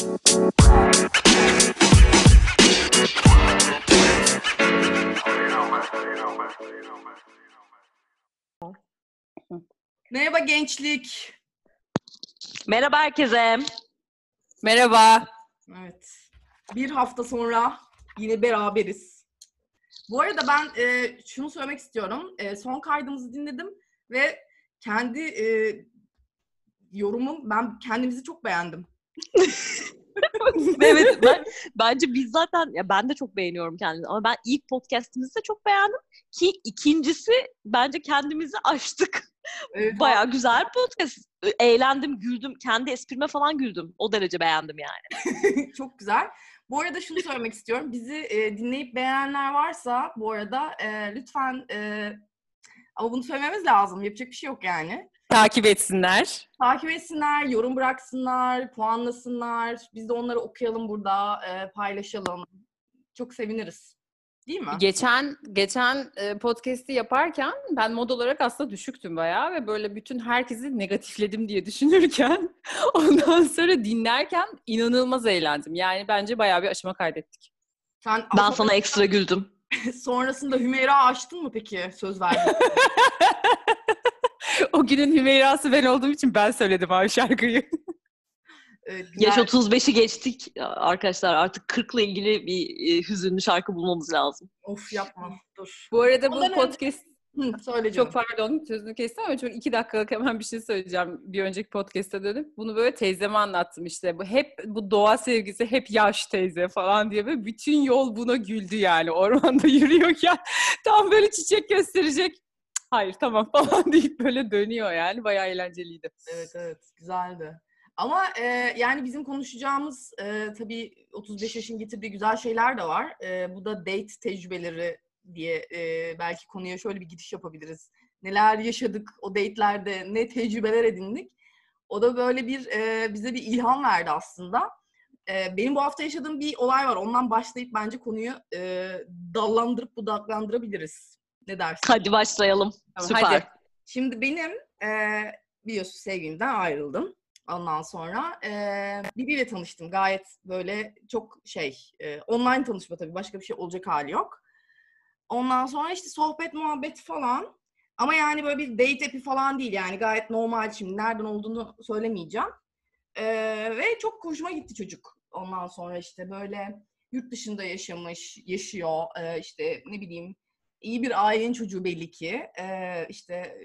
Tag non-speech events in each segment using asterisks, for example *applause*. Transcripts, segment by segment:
Merhaba gençlik. Merhaba herkese. Merhaba. Evet. Bir hafta sonra yine beraberiz. Bu arada ben e, şunu söylemek istiyorum. E, son kaydımızı dinledim ve kendi e, yorumum, ben kendimizi çok beğendim. *laughs* *laughs* evet ben, bence biz zaten ya ben de çok beğeniyorum kendimi ama ben ilk podcast'imizi de çok beğendim ki ikincisi bence kendimizi aştık. Evet, Baya güzel podcast. Eğlendim, güldüm. Kendi esprime falan güldüm. O derece beğendim yani. *laughs* çok güzel. Bu arada şunu söylemek istiyorum. Bizi e, dinleyip beğenenler varsa bu arada e, lütfen e, ama bunu söylememiz lazım. Yapacak bir şey yok yani. Takip etsinler. Takip etsinler, yorum bıraksınlar, puanlasınlar. Biz de onları okuyalım burada, e, paylaşalım. Çok seviniriz. Değil mi? Geçen geçen e, podcast'i yaparken ben mod olarak aslında düşüktüm bayağı ve böyle bütün herkesi negatifledim diye düşünürken *laughs* ondan sonra dinlerken inanılmaz eğlendim. Yani bence bayağı bir aşama kaydettik. Sen Ben sana ekstra güldüm. *laughs* sonrasında Hümeyra açtın mı peki söz verdin? *laughs* *laughs* o günün Hümeyra'sı ben olduğum için ben söyledim abi şarkıyı. Evet, Yaş güzel. 35'i geçtik arkadaşlar. Artık 40'la ilgili bir e, hüzünlü şarkı bulmamız lazım. Of yapma. Dur. Bu arada bu Ondan önce- podcast Hı, söyle. Çok pardon sözünü kestim ama çok iki dakikalık hemen bir şey söyleyeceğim. Bir önceki podcast'a dönüp bunu böyle teyzeme anlattım işte. Bu hep bu doğa sevgisi hep yaş teyze falan diye ve bütün yol buna güldü yani ormanda *laughs* yürüyorken tam böyle çiçek gösterecek. "Cık, Hayır tamam *laughs* falan deyip böyle dönüyor yani bayağı eğlenceliydi. Evet evet güzeldi. Ama e, yani bizim konuşacağımız e, tabii 35 yaşın getirdiği güzel şeyler de var. E, bu da date tecrübeleri diye e, belki konuya şöyle bir giriş yapabiliriz. Neler yaşadık o date'lerde, ne tecrübeler edindik. O da böyle bir e, bize bir ilham verdi aslında. E, benim bu hafta yaşadığım bir olay var. Ondan başlayıp bence konuyu e, dallandırıp budaklandırabiliriz. Ne dersin? Hadi başlayalım. Tamam, Süper. hadi. Şimdi benim e, biliyorsun sevgilimden ayrıldım. Ondan sonra e, biriyle tanıştım. Gayet böyle çok şey, e, online tanışma tabii. Başka bir şey olacak hali yok. Ondan sonra işte sohbet, muhabbet falan. Ama yani böyle bir date app'i falan değil yani. Gayet normal şimdi. Nereden olduğunu söylemeyeceğim. E, ve çok hoşuma gitti çocuk. Ondan sonra işte böyle yurt dışında yaşamış, yaşıyor. E, işte ne bileyim iyi bir ailenin çocuğu belli ki. Ee, işte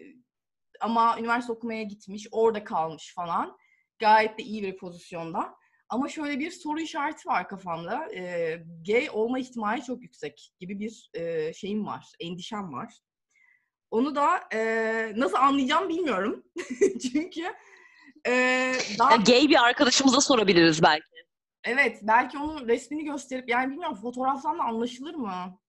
ama üniversite okumaya gitmiş, orada kalmış falan. Gayet de iyi bir pozisyonda. Ama şöyle bir soru işareti var kafamda. Ee, gay olma ihtimali çok yüksek gibi bir e, şeyim var, endişem var. Onu da e, nasıl anlayacağım bilmiyorum. *laughs* Çünkü e, daha Ya, gay bir arkadaşımıza sorabiliriz belki. evet belki onun resmini gösterip yani bilmiyorum fotoğraftan da anlaşılır mı?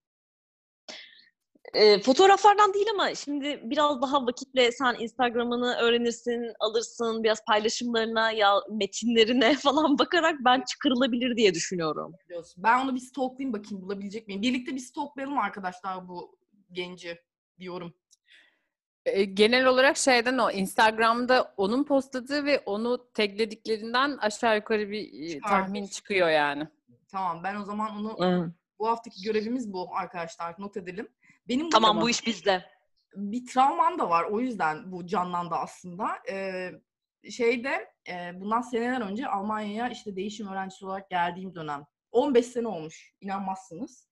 E, fotoğraflardan değil ama şimdi biraz daha vakitle sen Instagram'ını öğrenirsin, alırsın, biraz paylaşımlarına ya metinlerine *laughs* falan bakarak ben çıkarılabilir diye düşünüyorum. Ben onu bir stalklayayım bakayım bulabilecek miyim? Birlikte bir stalklayalım arkadaşlar bu genci diyorum. E, genel olarak şeyden o Instagram'da onun postladığı ve onu taglediklerinden aşağı yukarı bir e, Çıkardır. tahmin çıkıyor yani. Tamam ben o zaman onu Hı. bu haftaki görevimiz bu arkadaşlar not edelim. Benim Tamam bu iş bizde. bir travmam da var o yüzden bu canlandı aslında. Ee, şeyde e, bundan seneler önce Almanya'ya işte değişim öğrencisi olarak geldiğim dönem. 15 sene olmuş inanmazsınız.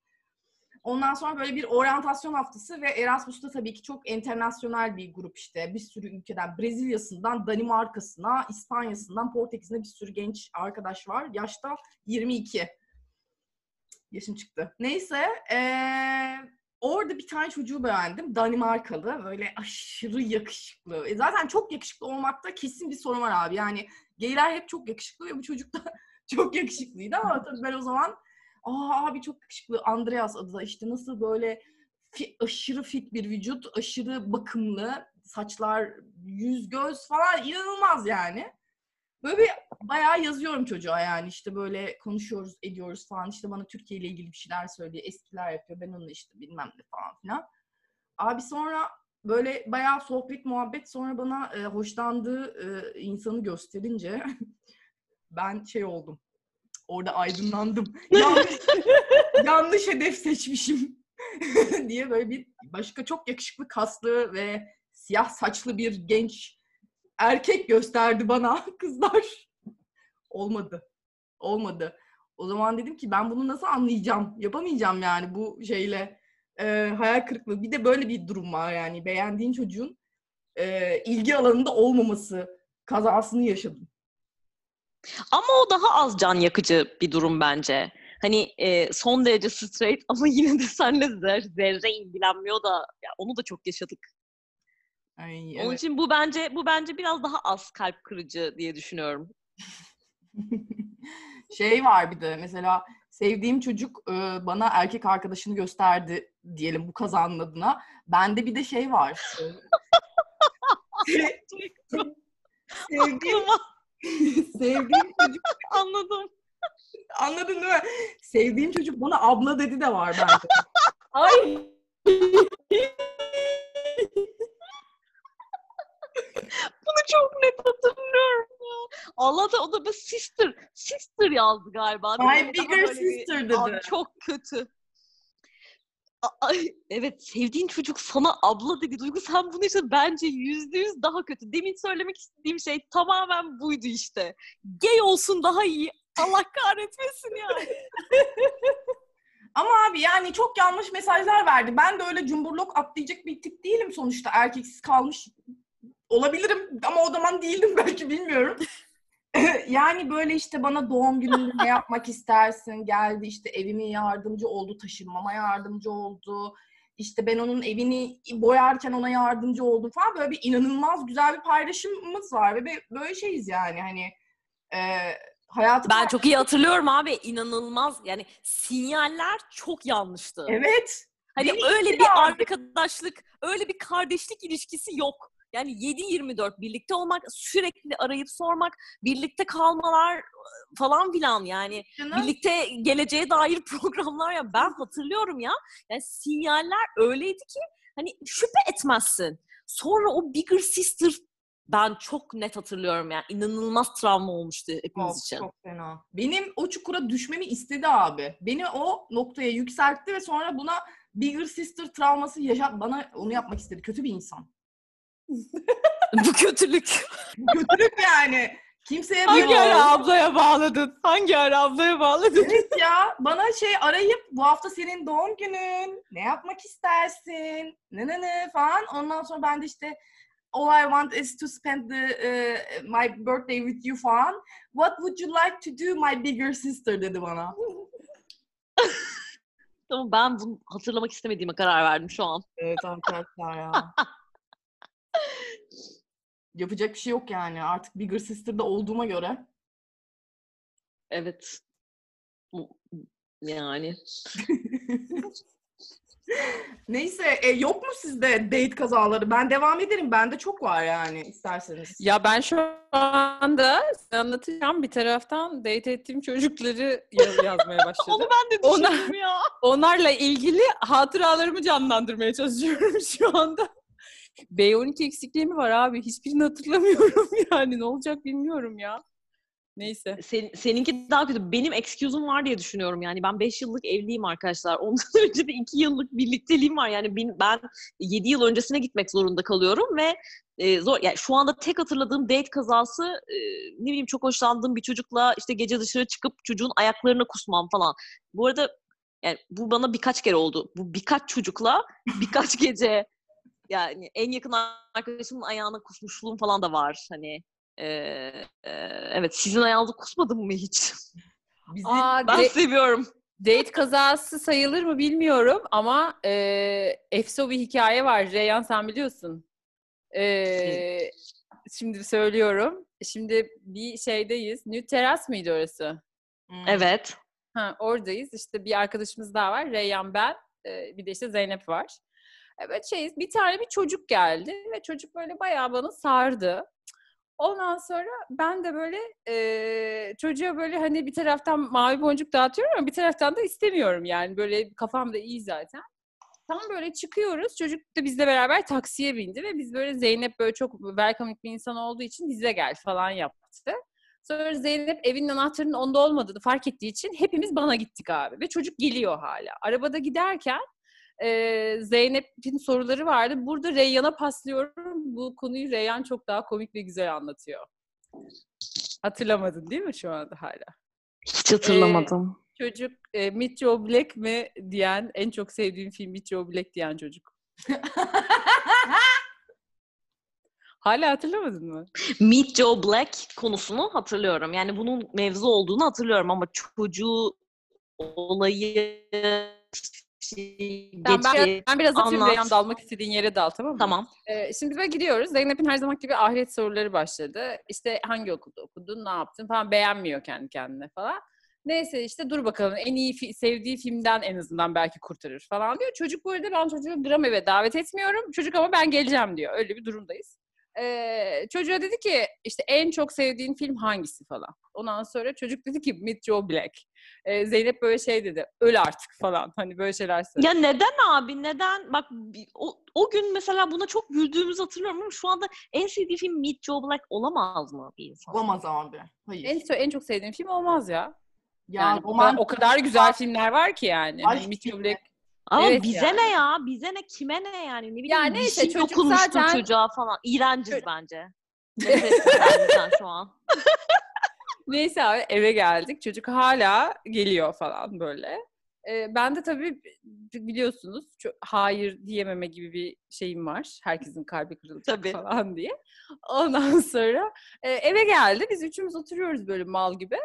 Ondan sonra böyle bir oryantasyon haftası ve Erasmus'ta tabii ki çok internasyonel bir grup işte. Bir sürü ülkeden Brezilya'sından Danimarka'sına, İspanya'sından Portekiz'ine bir sürü genç arkadaş var. Yaşta 22. Yaşım çıktı. Neyse eee, orada bir tane çocuğu beğendim. Danimarkalı. Böyle aşırı yakışıklı. E zaten çok yakışıklı olmakta kesin bir sorun var abi. Yani gayler hep çok yakışıklı ve bu çocuk da *laughs* çok yakışıklıydı ama tabii ben o zaman Aa abi çok yakışıklı. Andreas adı da işte nasıl böyle fi- aşırı fit bir vücut, aşırı bakımlı, saçlar, yüz, göz falan inanılmaz yani. Böyle bir bayağı yazıyorum çocuğa yani işte böyle konuşuyoruz, ediyoruz falan. İşte bana Türkiye ile ilgili bir şeyler söylüyor, eskiler yapıyor. Ben onunla işte bilmem ne falan filan. Abi sonra böyle bayağı sohbet muhabbet sonra bana e, hoşlandığı e, insanı gösterince *laughs* ben şey oldum. Orada aydınlandım. *laughs* Yanlış, yanlış hedef seçmişim *laughs* diye böyle bir başka çok yakışıklı kaslı ve siyah saçlı bir genç erkek gösterdi bana *laughs* kızlar. Olmadı. Olmadı. O zaman dedim ki ben bunu nasıl anlayacağım? Yapamayacağım yani bu şeyle. Ee, hayal kırıklığı. Bir de böyle bir durum var yani. Beğendiğin çocuğun e, ilgi alanında olmaması kazasını yaşadım. Ama o daha az can yakıcı bir durum bence. Hani e, son derece straight *laughs* ama yine de seninle zerre, zerre ilgilenmiyor da ya onu da çok yaşadık. Ay, Onun evet. için bu bence bu bence biraz daha az kalp kırıcı diye düşünüyorum. *laughs* şey var bir de mesela sevdiğim çocuk bana erkek arkadaşını gösterdi diyelim bu kazanın adına. Bende bir de şey var. *laughs* sevdiğim, *laughs* sevdiğim çocuk anladım. anladın değil mi? Sevdiğim çocuk bana abla dedi de var bende. Ay. Çok net hatırlıyorum ya. Allah da o da bir sister. Sister yazdı galiba. My bigger böyle bir- sister dedi. Çok kötü. Ay, evet sevdiğin çocuk sana abla dedi. Duygu sen bunu işte bence yüzde yüz daha kötü. Demin söylemek istediğim şey tamamen buydu işte. Gay olsun daha iyi. Allah kahretmesin yani. *laughs* Ama abi yani çok yanlış mesajlar verdi. Ben de öyle cumburlok atlayacak bir tip değilim sonuçta. Erkeksiz kalmış olabilirim ama o zaman değildim *laughs* belki bilmiyorum. *laughs* yani böyle işte bana doğum gününde ne yapmak istersin? Geldi işte evime yardımcı oldu, taşınmama yardımcı oldu. İşte ben onun evini boyarken ona yardımcı oldum falan. Böyle bir inanılmaz güzel bir paylaşımımız var ve böyle şeyiz yani hani e, hayatı Ben çok iyi hatırlıyorum abi. İnanılmaz. Yani sinyaller çok yanlıştı. Evet. Hani öyle bir etti. arkadaşlık, öyle bir kardeşlik ilişkisi yok. Yani 7-24 birlikte olmak, sürekli arayıp sormak, birlikte kalmalar falan filan yani. Canım. Birlikte geleceğe dair *laughs* programlar ya ben hatırlıyorum ya. Yani sinyaller öyleydi ki hani şüphe etmezsin. Sonra o Bigger Sister ben çok net hatırlıyorum yani. inanılmaz travma olmuştu hepimiz Çok, için. çok fena. Benim o çukura düşmemi istedi abi. Beni o noktaya yükseltti ve sonra buna Bigger Sister travması yaşat bana onu yapmak istedi. Kötü bir insan. Bu kötülük. Kötülük yani. Kimseye Hangi bir ara ablaya bağladın? Hangi ara ablaya bağladın? Evet ya bana şey arayıp bu hafta senin doğum günün. Ne yapmak istersin? Ne ne ne falan. Ondan sonra ben de işte all I want is to spend the, uh, my birthday with you falan. What would you like to do my bigger sister dedi bana. Ama ben bunu hatırlamak istemediğime karar verdim şu an. Evet arkadaşlar ya. *laughs* Yapacak bir şey yok yani. Artık Bigger Sister'da olduğuma göre. Evet. Yani. *laughs* Neyse e, yok mu sizde date kazaları? Ben devam ederim. Bende çok var yani isterseniz. Ya ben şu anda size anlatacağım bir taraftan date ettiğim çocukları yaz- yazmaya *laughs* başladım. Onu ben de düşündüm ya. Onlarla ilgili hatıralarımı canlandırmaya çalışıyorum *laughs* şu anda. B12 eksikliği mi var abi? Hiçbirini hatırlamıyorum *laughs* yani. Ne olacak bilmiyorum ya. Neyse. Sen, seninki daha kötü. Benim excuse'um var diye düşünüyorum. Yani ben 5 yıllık evliyim arkadaşlar. Ondan *laughs* önce de 2 yıllık birlikteliğim var. Yani ben, ben 7 yıl öncesine gitmek zorunda kalıyorum ve e, zor. Yani şu anda tek hatırladığım date kazası e, ne bileyim çok hoşlandığım bir çocukla işte gece dışarı çıkıp çocuğun ayaklarına kusmam falan. Bu arada yani bu bana birkaç kere oldu. Bu birkaç çocukla birkaç *laughs* gece yani en yakın arkadaşımın ayağına kusmuşluğum falan da var. Hani e, e, evet sizin ayağınıza kusmadım mı hiç? Bizi Aa, Ben de- seviyorum. date kazası sayılır mı bilmiyorum ama e, efso bir hikaye var. Reyhan sen biliyorsun. E, şimdi söylüyorum. Şimdi bir şeydeyiz. New Teras mıydı orası? Hmm. Evet. Ha, oradayız. İşte bir arkadaşımız daha var. Reyyan ben. Ee, bir de işte Zeynep var. Evet şey bir tane bir çocuk geldi ve çocuk böyle bayağı bana sardı. Ondan sonra ben de böyle e, çocuğa böyle hani bir taraftan mavi boncuk dağıtıyorum ama bir taraftan da istemiyorum yani böyle kafam da iyi zaten. Tam böyle çıkıyoruz. Çocuk da bizle beraber taksiye bindi ve biz böyle Zeynep böyle çok welcoming bir insan olduğu için bize gel falan yaptı. Sonra Zeynep evinin anahtarının onda olmadığını fark ettiği için hepimiz bana gittik abi. Ve çocuk geliyor hala. Arabada giderken e, Zeynep'in soruları vardı. Burada Reyyan'a paslıyorum. Bu konuyu Reyyan çok daha komik ve güzel anlatıyor. Hatırlamadın değil mi şu anda hala? Hiç hatırlamadım. Çocuk e, Meet Joe Black mi diyen, en çok sevdiğim film Meet Joe Black diyen çocuk. *laughs* Hala hatırlamadın mı? Meet Joe Black konusunu hatırlıyorum. Yani bunun mevzu olduğunu hatırlıyorum ama çocuğu olayı Tamam, ben, geçi, ben biraz atayım anlat. Reyhan dalmak istediğin yere dal tamam mı? Tamam. Ee, şimdi böyle gidiyoruz. Zeynep'in her zaman gibi ahiret soruları başladı. İşte hangi okulda okudun, ne yaptın falan beğenmiyor kendi kendine falan. Neyse işte dur bakalım en iyi fi- sevdiği filmden en azından belki kurtarır falan diyor. Çocuk bu arada ben çocuğu gram eve davet etmiyorum. Çocuk ama ben geleceğim diyor. Öyle bir durumdayız. Ee, çocuğa dedi ki işte en çok sevdiğin film hangisi falan. Ondan sonra çocuk dedi ki Meet Joe Black. Ee, Zeynep böyle şey dedi. Öl artık falan. Hani böyle şeyler söyledi. Ya neden abi? Neden? Bak o, o gün mesela buna çok güldüğümüzü hatırlıyorum ama şu anda en sevdiği film Meet Joe Black olamaz mı bir insan? Olamaz abi. Hayır. En, en çok sevdiğim film olmaz ya. ya Yani o, roman kadar, o kadar güzel filmler var ki yani. Aşk Hani Meet Joe filmi. Black. Ama Evet bize yani. ne ya? Bize ne? Kime ne yani? Ne bileyim Ya bir neyse, şey çocuk dokunmuştur zaten- çocuğa falan. İğrenciz bence. *laughs* Ettim şu an. *laughs* Neyse abi eve geldik. Çocuk hala geliyor falan böyle. Ee, ben de tabii biliyorsunuz hayır diyememe gibi bir şeyim var. Herkesin kalbi kırılacak Tabii. falan diye. Ondan *laughs* sonra e, eve geldi. Biz üçümüz oturuyoruz böyle mal gibi.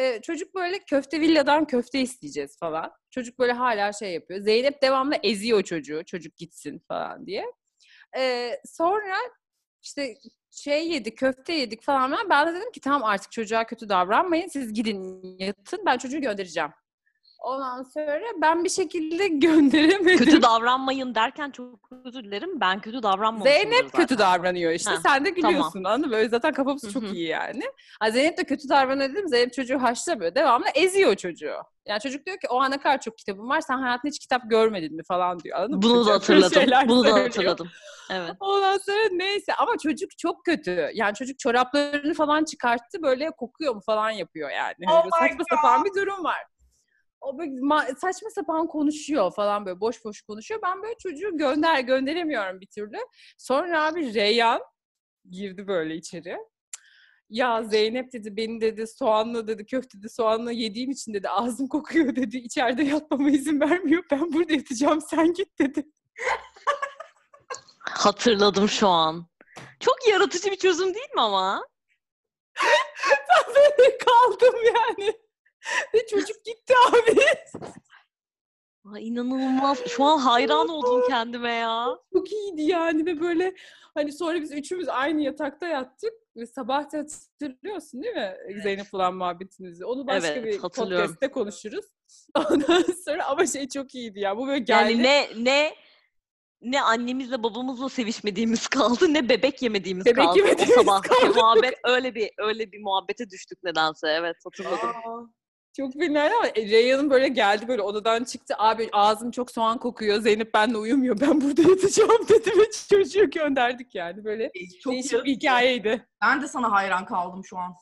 E, çocuk böyle köfte villadan köfte isteyeceğiz falan. Çocuk böyle hala şey yapıyor. Zeynep devamlı eziyor çocuğu. Çocuk gitsin falan diye. E, sonra işte şey yedik, köfte yedik falan. Ben de dedim ki tamam artık çocuğa kötü davranmayın. Siz gidin yatın. Ben çocuğu göndereceğim. Ondan sonra ben bir şekilde *laughs* gönderemedim. Kötü davranmayın derken çok özür dilerim. Ben kötü davranmamışımdır Zeynep kötü zaten. davranıyor işte. Ha, Sen de gülüyorsun anladın mı? Böyle zaten kafamız çok iyi yani. Ha, Zeynep de kötü davranıyor dedim. Zeynep çocuğu haşlamıyor. Devamlı eziyor çocuğu. Yani çocuk diyor ki o ana kadar çok kitabım var. Sen hayatında hiç kitap görmedin mi falan diyor. Anladın mı? Bunu da hatırladım. Bunu da hatırladım. Evet. Ondan sonra neyse ama çocuk çok kötü. Yani çocuk çoraplarını falan çıkarttı böyle kokuyor mu falan yapıyor yani. Hani Oh my saçma sapan bir durum var. O böyle ma- saçma sapan konuşuyor falan böyle boş boş konuşuyor. Ben böyle çocuğu gönder gönderemiyorum bir türlü. Sonra abi Reyhan girdi böyle içeri. Ya Zeynep dedi beni dedi soğanlı dedi köftede soğanlı yediğim için dedi ağzım kokuyor dedi. İçeride yatmama izin vermiyor. Ben burada yatacağım sen git dedi. *laughs* Hatırladım şu an. Çok yaratıcı bir çözüm değil mi ama? *laughs* Böyle kaldım yani. Ve çocuk gitti abi. Ay, inanılmaz. Şu an hayran oldum kendime ya. Çok iyiydi yani ve böyle hani sonra biz üçümüz aynı yatakta yattık ve sabah hatırlıyorsun değil mi Zeynep olan muhabbetinizi? Onu başka Evet, bir hatırlıyorum. podcast'te konuşuruz. *laughs* Ondan sonra ama şey çok iyiydi ya. Bu böyle geldi. Yani ne ne ne annemizle babamızla sevişmediğimiz kaldı ne bebek yemediğimiz Bebek kaldı. yemediğimiz o sabah kaldı. muhabbet öyle bir öyle bir muhabbete düştük nedense. Evet hatırladım. Aa, Çok fena ama Reyhan'ın böyle geldi böyle odadan çıktı. Abi ağzım çok soğan kokuyor. Zeynep benimle uyumuyor. Ben burada *laughs* yatacağım dedi ve çocuğu gönderdik yani. Böyle çok değişik yaratıcı. bir hikayeydi. Ben de sana hayran kaldım şu an.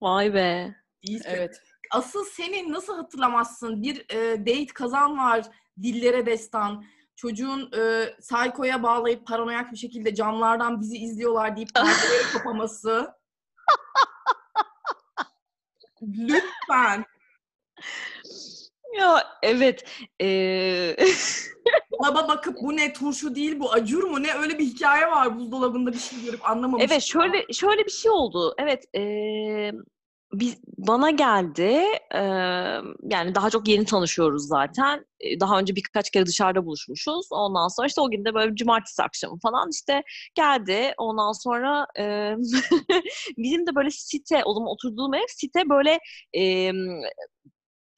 Vay be. İyisin. Evet. Asıl senin nasıl hatırlamazsın? Bir e, date kazan var, dillere destan. Çocuğun e, saykoya bağlayıp paranoyak bir şekilde camlardan bizi izliyorlar deyip *laughs* perdeleri kapaması. Lütfen. Ya evet. Ee... *laughs* Baba bakıp bu ne turşu değil bu acur mu ne öyle bir hikaye var buzdolabında bir şey görüp anlamamışım. Evet şöyle şöyle bir şey oldu. Evet eee, biz bana geldi. eee, yani daha çok yeni tanışıyoruz zaten. E, Daha önce birkaç kere dışarıda buluşmuşuz. Ondan sonra işte o gün de böyle cumartesi akşamı falan işte geldi. Ondan sonra eee, *laughs* bizim de böyle site, o zaman oturduğum ev site böyle eee,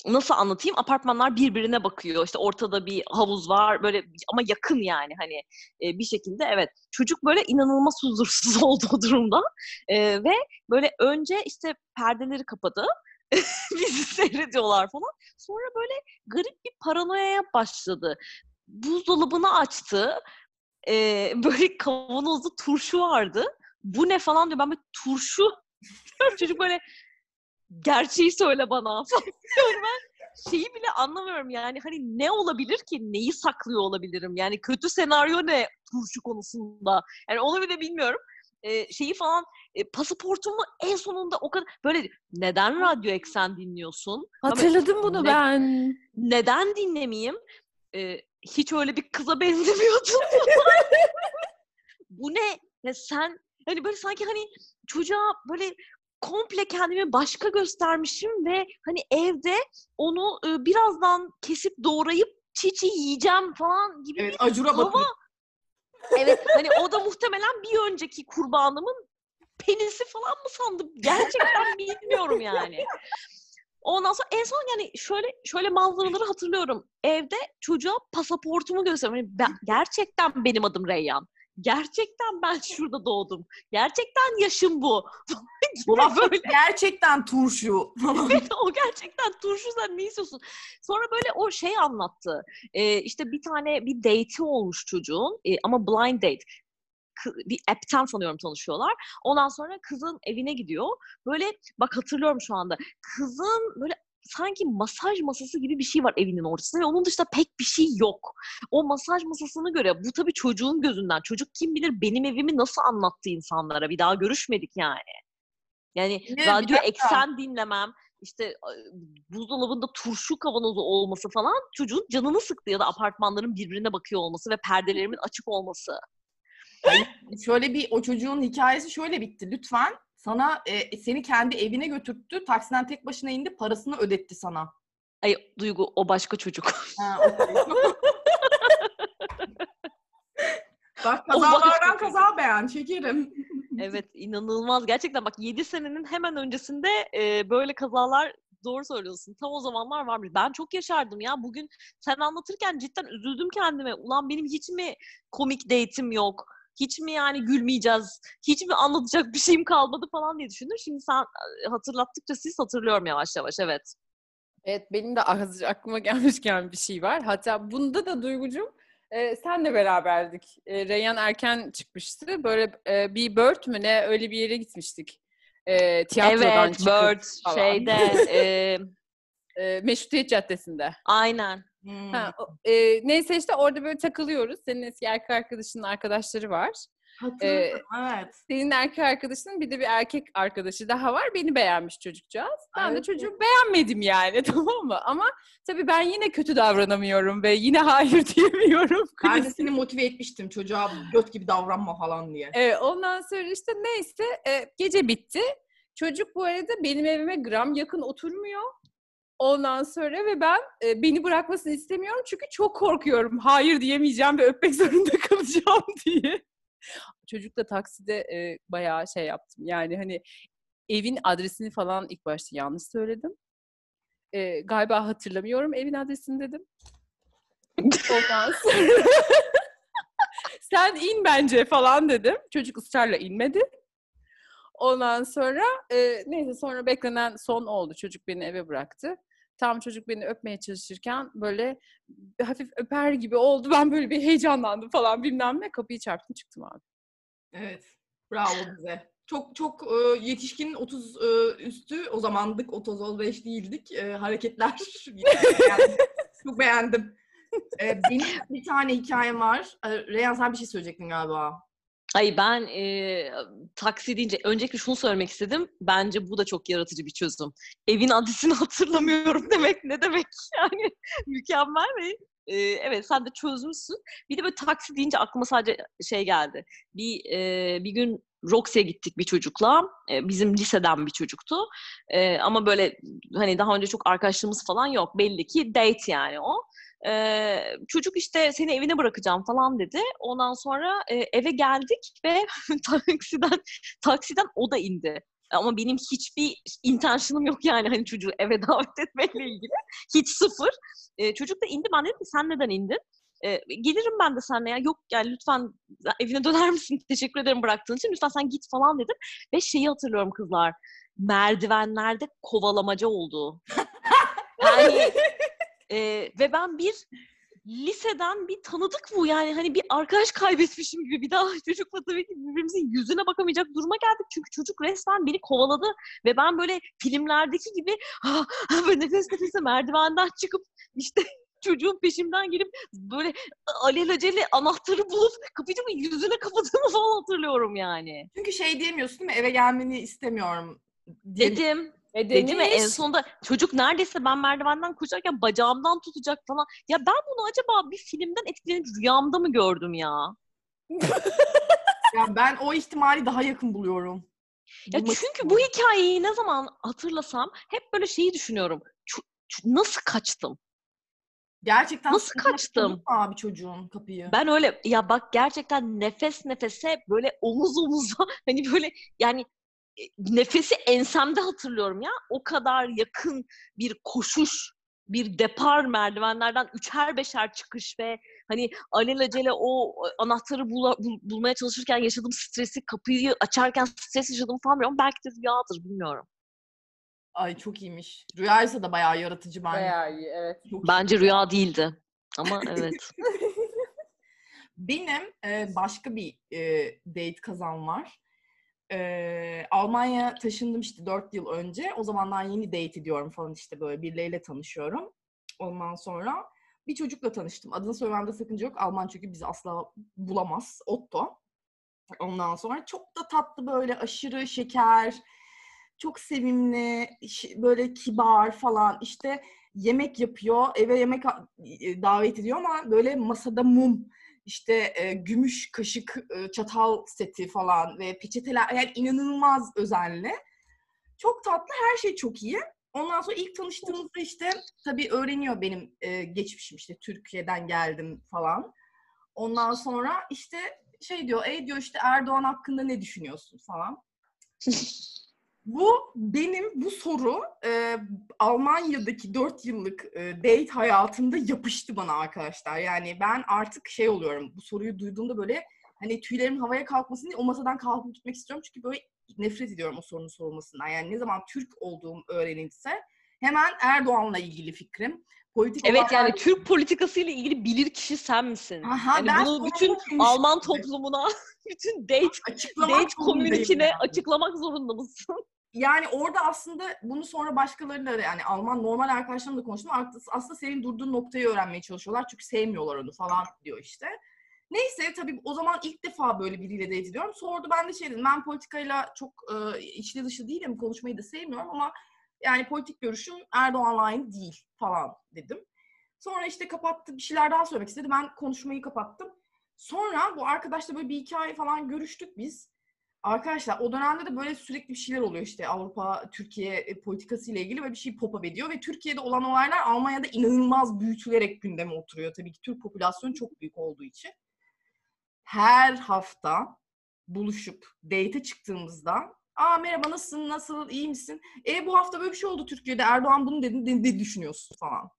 nasıl anlatayım? Apartmanlar birbirine bakıyor. İşte ortada bir havuz var böyle ama yakın yani hani e, bir şekilde evet. Çocuk böyle inanılmaz huzursuz *laughs* oldu o durumda. E, ve böyle önce işte perdeleri kapadı. *laughs* Bizi seyrediyorlar falan. Sonra böyle garip bir paranoyaya başladı. Buzdolabını açtı. E, *laughs* böyle kavanozda turşu vardı. Bu ne falan diyor. Ben böyle turşu Çocuk böyle gerçeği söyle bana. *laughs* Falan ben. Şeyi bile anlamıyorum. Yani hani ne olabilir ki? Neyi saklıyor olabilirim? Yani kötü senaryo ne turşu konusunda? Yani onu bile bilmiyorum. Ee, şeyi falan e, pasaportumu en sonunda o kadar böyle neden radyo eksen dinliyorsun? Hatırladım bunu ne- ben. neden dinlemeyeyim? Ee, hiç öyle bir kıza benzemiyordun *laughs* bu ne? Ya sen hani böyle sanki hani çocuğa böyle komple kendimi başka göstermişim ve hani evde onu e, birazdan kesip doğrayıp çiçi yiyeceğim falan gibi Evet acura Hava- bakıyor. Evet hani o da muhtemelen bir önceki kurbanımın penisi falan mı sandım? Gerçekten bilmiyorum yani. Ondan sonra en son yani şöyle şöyle manzaraları hatırlıyorum. Evde çocuğa pasaportumu gösteriyorum. Hani ben, gerçekten benim adım Reyyan. Gerçekten ben şurada doğdum. Gerçekten yaşım bu. Bu laf böyle gerçekten turşu. *laughs* falan. o gerçekten turşu sen ne istiyorsun? Sonra böyle o şey anlattı. Ee, işte bir tane bir date'i olmuş çocuğun e, ama blind date. Bir app'ten sanıyorum tanışıyorlar. Ondan sonra kızın evine gidiyor. Böyle bak hatırlıyorum şu anda. Kızın böyle sanki masaj masası gibi bir şey var evinin ortasında ve onun dışında pek bir şey yok. O masaj masasını göre bu tabii çocuğun gözünden. Çocuk kim bilir benim evimi nasıl anlattı insanlara. Bir daha görüşmedik yani. Yani Ne, radyo eksen dinlemem, işte buzdolabında turşu kavanozu olması falan çocuğun canını sıktı ya da apartmanların birbirine bakıyor olması ve perdelerimin açık olması. *laughs* Şöyle bir o çocuğun hikayesi şöyle bitti. Lütfen sana e, seni kendi evine götürttü. Taksiden tek başına indi. Parasını ödetti sana. Ay Duygu o başka çocuk. Ha, okey. *laughs* Bak kazalardan kaza beğen şekerim. *laughs* evet inanılmaz. Gerçekten bak 7 senenin hemen öncesinde e, böyle kazalar doğru söylüyorsun. Tam o zamanlar varmış. Ben çok yaşardım ya. Bugün sen anlatırken cidden üzüldüm kendime. Ulan benim hiç mi komik date'im yok? Hiç mi yani gülmeyeceğiz? Hiç mi anlatacak bir şeyim kalmadı falan diye düşündüm. Şimdi sen e, hatırlattıkça siz hatırlıyorum yavaş yavaş evet. Evet benim de azıcık aklıma gelmişken bir şey var. Hatta bunda da Duygucuğum e, senle beraberdik. E, Reyhan erken çıkmıştı. Böyle e, bir Bird mü ne öyle bir yere gitmiştik. E, tiyatrodan evet çıkıp Bird falan. şeyde *laughs* e, E, Meşrutiyet Caddesi'nde. aynen. Hmm. Ha, e, neyse işte orada böyle takılıyoruz. Senin eski erkek arkadaşının arkadaşları var. Hatırladım, evet. Senin erkek arkadaşının bir de bir erkek arkadaşı daha var. Beni beğenmiş çocukcağız. Ben de Evet, çocuğu beğenmedim yani *laughs* tamam mı? Ama tabii ben yine kötü davranamıyorum ve yine hayır *laughs* diyemiyorum. Ben de seni motive etmiştim çocuğa göt gibi davranma falan diye. Evet, ondan sonra işte neyse e, gece bitti. Çocuk bu arada benim evime gram yakın oturmuyor. Ondan sonra ve ben e, beni bırakmasını istemiyorum çünkü çok korkuyorum. Hayır diyemeyeceğim ve öpmek zorunda *laughs* kalacağım diye. Çocukla takside e, bayağı şey yaptım. Yani hani evin adresini falan ilk başta yanlış söyledim. E, galiba hatırlamıyorum evin adresini dedim. Ondan *laughs* sonra *laughs* sen in bence falan dedim. Çocuk ısrarla inmedi. Ondan sonra e, neyse sonra beklenen son oldu. Çocuk beni eve bıraktı. Tam çocuk beni öpmeye çalışırken böyle hafif öper gibi oldu. *laughs* Ben böyle bir heyecanlandım falan bilmem ne. Kapıyı çarptım çıktım abi. Evet. Bravo bize. Çok çok e, yetişkin 30 e, üstü o zamandık 30 35 değildik. E, hareketler *laughs* çok beğendim. Benim bir tane hikayem var. Reyhan sen bir şey söyleyecektin galiba. Ay ben e, taksi deyince öncelikle şunu söylemek istedim. Bence bu da çok yaratıcı bir çözüm. Evin adresini *laughs* hatırlamıyorum demek ne demek *laughs* yani mükemmel ve e, evet sen de çözmüşsün. Bir de böyle taksi deyince aklıma sadece şey geldi. Bir e, bir gün Roxy'ye gittik bir çocukla. E, bizim liseden bir çocuktu. E, ama böyle hani daha önce çok arkadaşlığımız falan yok. Belli ki date yani o. Ee, çocuk işte seni evine bırakacağım falan dedi. Ondan sonra e, eve geldik ve *laughs* taksiden taksiden o da indi. Ama benim hiçbir intention'ım yok yani hani çocuğu eve *laughs* davet etmekle ilgili. Hiç sıfır. Ee, çocuk da indi. Ben dedim ki sen neden indin? Ee, gelirim ben de seninle ya. Yok gel lütfen evine döner misin? *laughs* Teşekkür ederim bıraktığın için. Lütfen sen git falan dedim. Ve şeyi hatırlıyorum kızlar. Merdivenlerde kovalamaca oldu. Yani e, ve ben bir liseden bir tanıdık bu yani hani bir arkadaş kaybetmişim gibi bir daha çocukla tabii ki birbirimizin yüzüne bakamayacak duruma geldik çünkü çocuk resmen beni kovaladı ve ben böyle filmlerdeki gibi ha, *laughs* böyle nefes nefese merdivenden çıkıp işte *laughs* çocuğun peşimden gelip böyle alelacele anahtarı bulup kapıcımın yüzüne kapadığımı falan hatırlıyorum yani. Çünkü şey diyemiyorsun değil mi? Eve gelmeni istemiyorum. diye- Dedim. Dedim ve en sonunda çocuk neredeyse ben merdivenden koşarken bacağımdan tutacak falan. Ya ben bunu acaba bir filmden etkilenip rüyamda mı gördüm ya? *laughs* Ya ben o ihtimali daha yakın buluyorum. Ya Bulmak çünkü bu hikayeyi ne zaman hatırlasam hep böyle şeyi düşünüyorum. Ç- ç- nasıl kaçtım? Gerçekten Nasıl kaçtım? abi çocuğun kapıyı. Ben öyle ya bak gerçekten nefes nefese böyle omuz omuza *laughs* hani böyle yani e, nefesi ensemde hatırlıyorum ya. O kadar yakın bir koşuş, bir depar merdivenlerden üçer beşer çıkış ve hani alelacele o anahtarı bula- bul- bulmaya çalışırken yaşadığım stresi, kapıyı açarken stres yaşadım falan bilmiyorum. Belki de rüyadır bilmiyorum. Ay çok iyiymiş. Rüyaysa da bayağı yaratıcı bence. Bayağı iyi evet. Çok iyi. Bence rüya değildi. Ama *laughs* evet. Benim e, başka bir e, date kazan var. E, Almanya taşındım işte 4 yıl önce. O zamandan yeni date ediyorum falan işte böyle birileriyle tanışıyorum. Ondan sonra bir çocukla tanıştım. Adını söylememde sakınca yok. Alman çünkü bizi asla bulamaz. Otto. Ondan sonra çok da tatlı böyle aşırı şeker, çok sevimli, böyle kibar falan. İşte yemek yapıyor, eve yemek e, davet ediyor ama böyle masada mum, işte e, gümüş kaşık, e, çatal seti falan ve peçeteler yani inanılmaz özenli. Çok tatlı, her şey çok iyi. Ondan sonra ilk tanıştığımızda işte tabii öğreniyor benim e, geçmişim işte Türkiye'den geldim falan. Ondan sonra işte şey diyor, ey diyor işte Erdoğan hakkında ne düşünüyorsun falan. Bu benim bu soru e, Almanya'daki 4 yıllık e, date hayatımda yapıştı bana arkadaşlar. Yani ben artık şey oluyorum bu soruyu duyduğumda böyle hani tüylerim havaya kalkmasın diye o masadan kalkıp gitmek istiyorum. Çünkü böyle nefret ediyorum o sorunun sorulmasından. Yani ne zaman Türk olduğum öğrenilse hemen Erdoğan'la ilgili fikrim. Politik Evet olaylarla yani Türk politikasıyla ilgili bilir kişi sen misin? Aha, yani ben bunu bütün Alman toplumuna, *laughs* bütün date, açıklamak date komünitine yani. açıklamak zorunda mısın? Yani orada aslında bunu sonra başkalarıyla da yani Alman normal arkadaşlarımla da konuştum. Aslında senin durduğun noktayı öğrenmeye çalışıyorlar. Çünkü sevmiyorlar onu falan diyor işte. Neyse tabii o zaman ilk defa böyle biriyle date ediyorum. Sordu ben de şey dedim ben politikayla çok e, içli dışı değilim. Konuşmayı da sevmiyorum ama yani politik görüşüm Erdoğan'la aynı değil falan dedim. Sonra işte kapattı bir şeyler daha söylemek istedi. Ben konuşmayı kapattım. Sonra bu arkadaşla böyle bir iki ay falan görüştük biz. Arkadaşlar o dönemde de böyle sürekli bir şeyler oluyor işte Avrupa, Türkiye e, politikası ile ilgili böyle bir şey pop-up ediyor ve Türkiye'de olan olaylar Almanya'da inanılmaz büyütülerek gündeme oturuyor. Tabii ki Türk popülasyonu çok büyük olduğu için. Her hafta buluşup date'e çıktığımızda Aa merhaba nasılsın, nasıl, iyi misin? E bu hafta böyle bir şey oldu Türkiye'de. Erdoğan bunu dedi, ne, ne düşünüyorsun falan.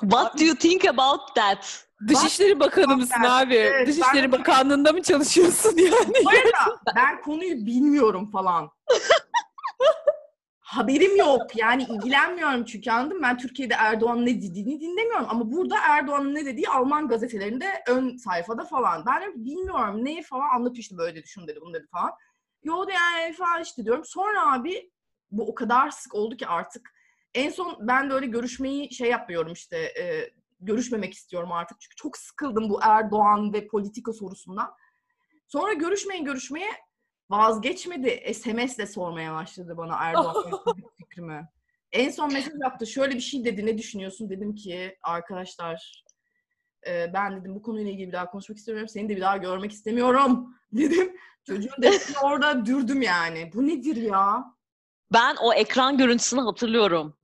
What do you think about that? Dışişleri Bakanı mısın abi? Evet, Dışişleri ben- Bakanlığı'nda mı çalışıyorsun *laughs* yani? Bu arada ben konuyu bilmiyorum falan. *laughs* Haberim yok. Yani ilgilenmiyorum çünkü anladın mı? Ben Türkiye'de Erdoğan'ın ne dediğini dinlemiyorum. Ama burada Erdoğan'ın ne dediği Alman gazetelerinde ön sayfada falan. Ben de bilmiyorum ne falan anlatıyor işte böyle dedi, şunu dedi, bunu dedi falan. Yo yani falan işte diyorum. Sonra abi bu o kadar sık oldu ki artık. En son ben de öyle görüşmeyi şey yapmıyorum işte e, görüşmemek istiyorum artık. Çünkü çok sıkıldım bu Erdoğan ve politika sorusundan. Sonra görüşmeyin görüşmeye vazgeçmedi. SMS'le sormaya başladı bana Erdoğan *laughs* fikrimi. En son mesaj yaptı. Şöyle bir şey dedi. Ne düşünüyorsun? Dedim ki arkadaşlar e, ben dedim bu konuyla ilgili bir daha konuşmak istemiyorum. Seni de bir daha görmek istemiyorum *laughs* dedim. Çocuğun dedesini orada dürdüm yani. Bu nedir ya? Ben o ekran görüntüsünü hatırlıyorum.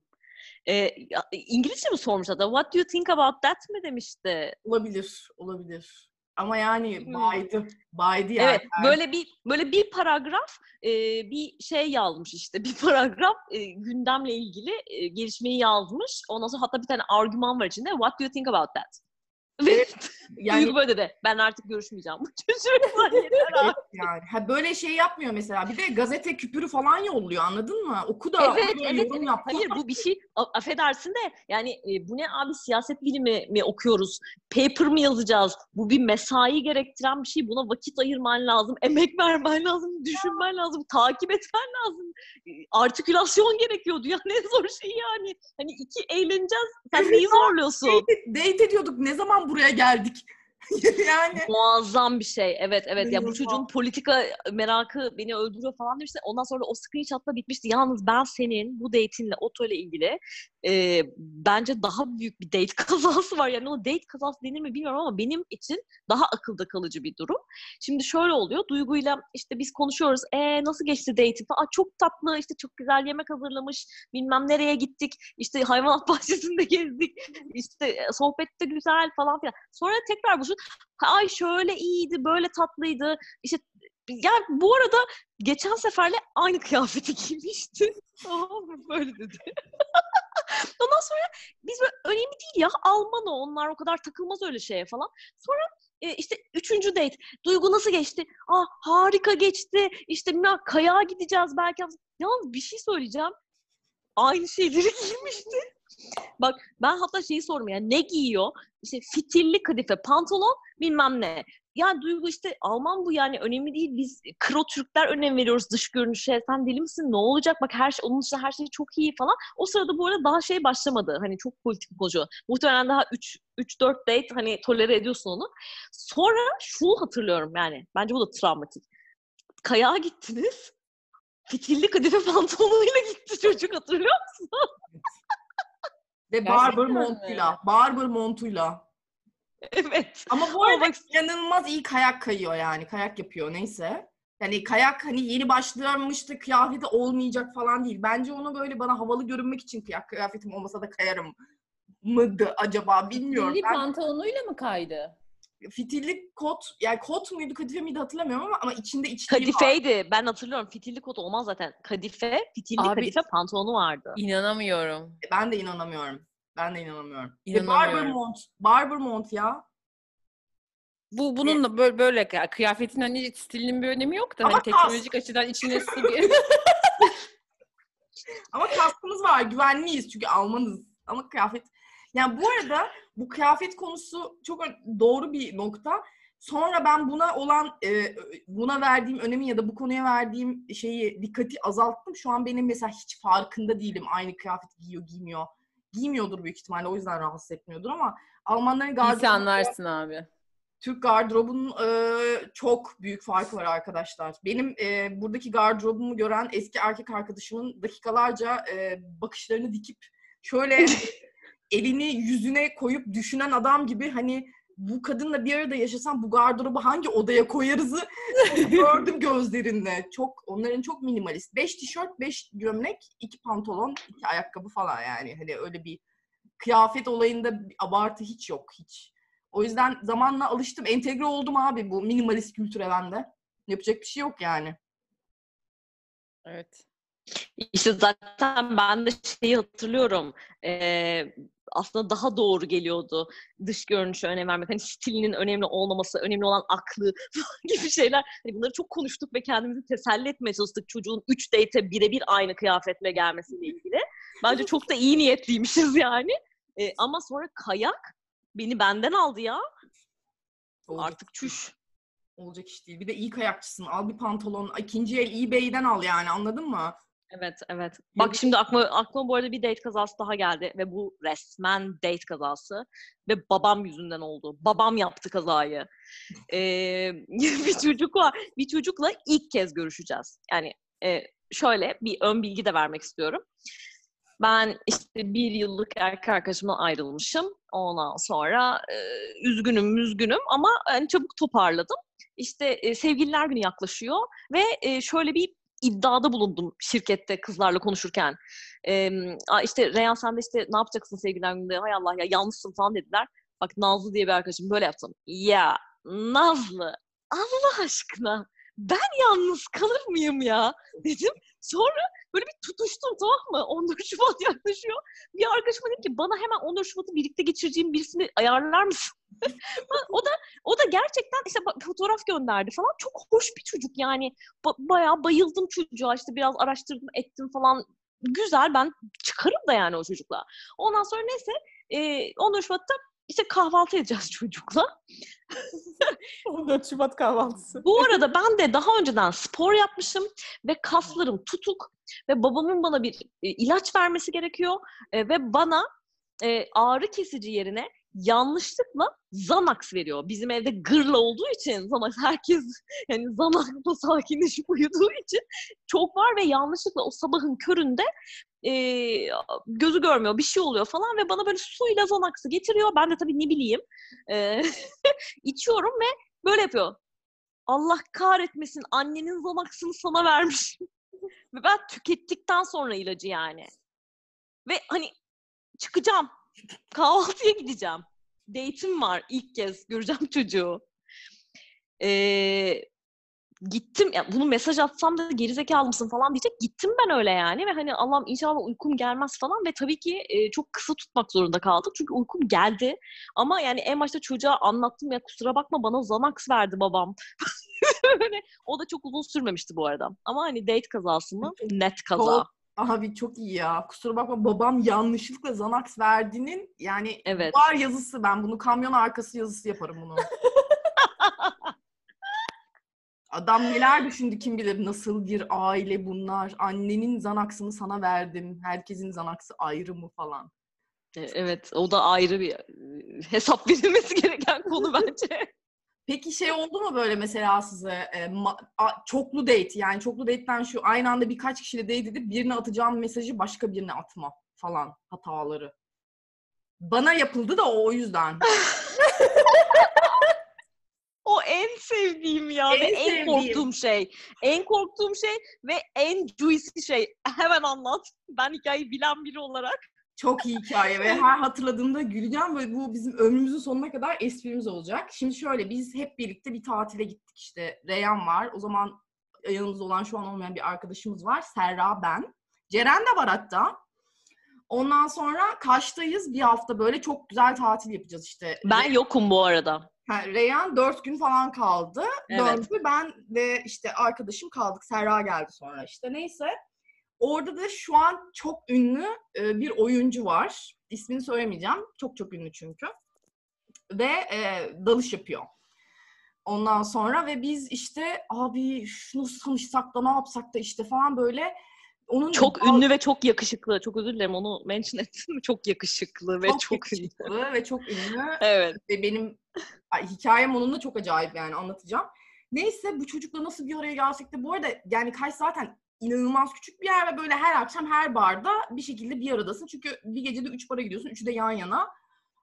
Ya- İngilizce mi sormuş hatta? What do you think about that mi demişti? Olabilir, olabilir. Ama yani Hmm. baydı. Baydı yani. Evet, böyle bir böyle bir paragraf e, bir şey yazmış işte bir *laughs* paragraf e, gündemle ilgili e, gelişmeyi yazmış. Ondan sonra hatta bir tane argüman var içinde. What do you think about that? Evet. *laughs* Yani Duygu böyle de. Ben artık görüşmeyeceğim bu çocuğumla. Yeter artık. yani. Ha böyle şey yapmıyor mesela. Bir de gazete küpürü falan yolluyor anladın mı? Oku da Evet, evet, yorum yap. Hayır bu bir şey affedersin de yani e, bu ne abi siyaset bilimi mi okuyoruz? Paper mı yazacağız? Bu bir mesai gerektiren bir şey. Buna vakit ayırman lazım. Emek vermen lazım. Düşünmen lazım. Takip etmen lazım. E, Artikülasyon gerekiyordu. *laughs* Ya ne zor şey yani. Hani iki eğleneceğiz. Sen neyi zorluyorsun? Date ediyorduk. Ne zaman buraya geldik? *laughs* yani Muazzam bir şey. Evet evet. Ya bu çocuğun politika merakı beni öldürüyor falan demişti. Ondan sonra o screenshot'la bitmişti. Yalnız ben senin bu date'inle Otto ile ilgili e, bence daha büyük bir date *laughs* kazası var. Yani o date kazası denir mi bilmiyorum ama benim için daha akılda kalıcı bir durum. Şimdi şöyle oluyor. Duygu'yla işte biz konuşuyoruz. E nasıl geçti date'in falan. Çok tatlı işte çok güzel yemek hazırlamış. Bilmem nereye gittik. İşte hayvanat *laughs* bahçesinde gezdik. İşte e, sohbette güzel falan filan. Sonra tekrar buluşup ay şöyle iyiydi, böyle tatlıydı. İşte yani bu arada geçen seferle aynı kıyafeti *laughs* giymişti. Böyle dedi. *laughs* Ondan sonra biz böyle önemli değil ya Alman o onlar o kadar takılmaz öyle şeye falan. Sonra e, işte üçüncü date. Duygu nasıl geçti? Ah harika geçti. İşte kayağa gideceğiz belki. Yalnız bir şey söyleyeceğim. Aynı şeyleri *laughs* giymişti. Bak ben hatta şeyi sordum yani ne giyiyor? İşte fitilli kadife pantolon bilmem ne. Yani Duygu işte Alman bu yani önemli değil. Biz kro Türkler önem veriyoruz dış görünüşe. Sen deli misin? Ne olacak? Bak her şey onun dışında her şey çok iyi falan. O sırada bu arada daha şey başlamadı. Hani çok politik konuşuyor. Muhtemelen daha 3 3 4 date hani tolere ediyorsun onu. Sonra şunu hatırlıyorum yani. Bence bu da travmatik. Kayağa gittiniz. Fitilli kadife pantolonuyla gitti çocuk hatırlıyor musun? *laughs* ve mi? montuyla. Barber montuyla. evet. Ama bu arada bak inanılmaz iyi kayak kayıyor yani. Kayak yapıyor neyse. Yani kayak hani yeni başlamıştı kıyafeti olmayacak falan değil. Bence onu böyle bana havalı görünmek için kıyak kıyafetim olmasa da kayarım mıydı acaba bilmiyorum. Milli Ben pantolonuyla mı kaydı? Fitilli kot yani kot muydu kadife miydi hatırlamıyorum ama, ama içinde içliği var. kadifeydi. Ben hatırlıyorum. Fitilli kot olmaz zaten. Kadife, fitilli Abi- kadife pantolonu vardı. İnanamıyorum. Ben de inanamıyorum. Ben de inanamıyorum. Ve barber İnanamıyorum. mont. Barber mont ya. Bu bunun da böyle böyle kıyafetin hani stilinin bir önemi yok da Ama hani kas. teknolojik açıdan içine su bir *laughs* Ama kaskımız var. Güvenliyiz çünkü Almanız. Ama kıyafet... Yani bu arada bu kıyafet konusu çok doğru bir nokta. Sonra ben buna olan e, buna verdiğim önemi ya da bu konuya verdiğim şeyi dikkati azalttım. Şu an benim mesela hiç farkında değilim aynı kıyafet giyiyor giymiyor. Giymiyordur büyük ihtimalle o yüzden rahatsız etmiyordur ama Almanların gardırobu anlarsın abi. Türk gardırobunun e, çok büyük farkı var arkadaşlar. Benim e, buradaki gardırobumu gören eski erkek arkadaşımın dakikalarca e, bakışlarını dikip şöyle *laughs* elini yüzüne koyup düşünen adam gibi hani bu kadınla bir arada yaşasam bu gardırobu hangi odaya koyarızı *laughs* gördüm gözlerinde. Çok onların çok minimalist. 5 tişört, 5 gömlek, 2 pantolon, 2 ayakkabı falan yani. Hani öyle bir kıyafet olayında bir abartı hiç yok hiç. O yüzden zamanla alıştım. Entegre oldum abi bu minimalist kültüre ben de. Yapacak bir şey yok yani. Evet. İşte zaten ben de şeyi hatırlıyorum. Ee, aslında daha doğru geliyordu dış görünüşe önem vermek. Hani stilinin önemli olmaması, önemli olan aklı *laughs* gibi şeyler. Hani bunları çok konuştuk ve kendimizi teselli etmeye çalıştık çocuğun 3 date'e birebir aynı kıyafetle gelmesiyle ilgili. Bence çok da iyi niyetliymişiz yani. Ee, ama sonra kayak beni benden aldı ya. Olacak Artık çüş. Olacak iş değil. Bir de iyi kayakçısın. Al bir pantolon. ikinci el eBay'den al yani anladın mı? Evet, evet. Bak şimdi aklıma, aklıma bu arada bir date kazası daha geldi ve bu resmen date kazası ve babam yüzünden oldu. Babam yaptı kazayı. Ee, *laughs* bir çocuk var. Bir çocukla ilk kez görüşeceğiz. Yani e, şöyle bir ön bilgi de vermek istiyorum. Ben işte bir yıllık erkek arkadaşımdan ayrılmışım. Ondan sonra e, üzgünüm, üzgünüm ama hani çabuk toparladım. İşte e, sevgililer günü yaklaşıyor ve e, şöyle bir iddiada bulundum şirkette kızlarla konuşurken. "Aa işte Reyhan sen de işte ne yapacaksın sevgililer gününde? Hay Allah ya yalnızsın falan dediler. Bak Nazlı diye bir arkadaşım böyle yaptım. Ya Nazlı Allah aşkına ben yalnız kalır mıyım ya dedim. Sonra Böyle bir tutuştum tamam mı? *laughs* 14 Şubat yaklaşıyor. Bir arkadaşıma dedim ki bana hemen 14 Şubat'ı birlikte geçireceğim birisini ayarlar mısın? *laughs* o da o da gerçekten işte fotoğraf gönderdi falan. Çok hoş bir çocuk yani. Ba- bayağı bayıldım çocuğa. İşte biraz araştırdım, ettim falan. Güzel ben çıkarım da yani o çocukla. Ondan sonra neyse e, 14 Şubat'ta işte kahvaltı edeceğiz *laughs* çocukla. *laughs* 14 Şubat kahvaltısı. Bu arada ben de daha önceden spor yapmışım ve kaslarım tutuk ve babamın bana bir e, ilaç vermesi gerekiyor e, ve bana e, ağrı kesici yerine yanlışlıkla Xanax veriyor. Bizim evde gırla olduğu için Xanax herkes *laughs* yani Xanax'la sakinleşip uyuduğu için çok var ve yanlışlıkla o sabahın köründe e, gözü görmüyor bir şey oluyor falan ve bana böyle suyla Xanax'ı getiriyor. Ben de tabii ne bileyim e, *laughs* içiyorum ve böyle yapıyor. Allah kahretmesin annenin Xanax'ını sana vermiş. *laughs* ve ben tükettikten sonra ilacı yani. Ve hani çıkacağım kahvaltıya gideceğim. Date'im var ilk kez. Göreceğim çocuğu. Ee, gittim. Ya bunu mesaj atsam da gerizekalı mısın falan diyecek. Gittim ben öyle yani ve hani Allah'ım inşallah uykum gelmez falan ve tabii ki e, çok kısa tutmak zorunda kaldık. Çünkü uykum geldi. Ama yani en başta çocuğa anlattım ya kusura bakma bana Xanax verdi babam. *laughs* o da çok uzun sürmemişti bu arada. Ama hani date kazası mı? *laughs* Net kaza. Abi çok iyi ya. Kusura bakma babam yanlışlıkla Xanax verdiğinin yani Evet. var yazısı. Ben bunu kamyon arkası yazısı yaparım bunu. *laughs* Adam neler düşündü kim bilir. Nasıl bir aile bunlar. Annenin Xanax'ını sana verdim. Herkesin Xanax'ı ayrı mı falan. E, Evet, o da ayrı bir e, hesap *laughs* verilmesi gereken konu bence. Peki şey oldu mu böyle mesela size e, ma- a- çoklu date yani çoklu date'ten şu aynı anda birkaç kişiyle date edip birine atacağım mesajı başka birine atma falan hataları. Bana yapıldı da o o yüzden. *laughs* O en sevdiğim ya En ve en sevdiğim. korktuğum şey. En korktuğum şey ve en juicy şey. *laughs* Hemen anlat. Ben hikayeyi bilen biri olarak. Çok iyi hikaye ve her hatırladığımda güleceğim ve bu bizim ömrümüzün sonuna kadar esprimiz olacak. Şimdi şöyle biz hep birlikte bir tatile gittik işte. Reyhan var. O zaman yanımızda olan şu an olmayan bir arkadaşımız var. Serra ben. Ceren de var hatta. Ondan sonra Kaş'tayız. Bir hafta böyle çok güzel tatil yapacağız işte. Ben yokum bu arada. Ha, Reyhan dört gün falan kaldı. Evet. Döndü. Ben ve işte arkadaşım kaldık. Serra geldi sonra işte. Neyse. Orada da şu an çok ünlü e, bir oyuncu var. İsmini söylemeyeceğim. Çok çok ünlü çünkü. Ve e, dalış yapıyor. Ondan sonra ve biz işte abi şunu tanışsak da ne yapsak da işte falan böyle onun Çok dal- ünlü ve çok yakışıklı. Çok özür dilerim onu mention ettim. *laughs* Çok yakışıklı ve çok, çok, ünlü. yakışıklı ve çok ünlü. Evet. ve benim ay, hikayem onunla çok acayip yani anlatacağım. Neyse bu çocukla nasıl bir araya gelsek de bu arada yani Kaş zaten inanılmaz küçük bir yer ve böyle her akşam her barda bir şekilde bir aradasın. Çünkü bir gecede üç bara gidiyorsun. Üçü de yan yana.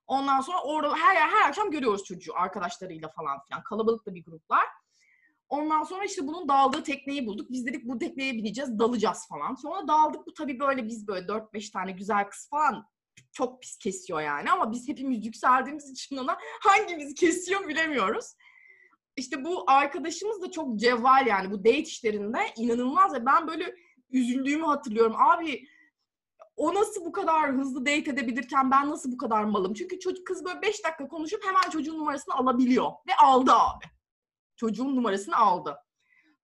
Ondan sonra orada her her akşam görüyoruz çocuğu arkadaşlarıyla falan filan. Kalabalık da bir gruplar. Ondan sonra işte bunun dağıldığı tekneyi bulduk. Biz dedik bu tekneye bineceğiz, dalacağız falan. Sonra daldık. Bu tabii böyle biz böyle 4-5 tane güzel kız falan çok pis kesiyor yani. Ama biz hepimiz yükseldiğimiz için ona hangimiz kesiyor bilemiyoruz. İşte bu arkadaşımız da çok cevval yani bu date işlerinde inanılmaz ve ben böyle üzüldüğümü hatırlıyorum. Abi o nasıl bu kadar hızlı date edebilirken ben nasıl bu kadar malım? Çünkü çocuk kız böyle 5 dakika konuşup hemen çocuğun numarasını alabiliyor. Ve aldı abi. Çocuğun numarasını aldı.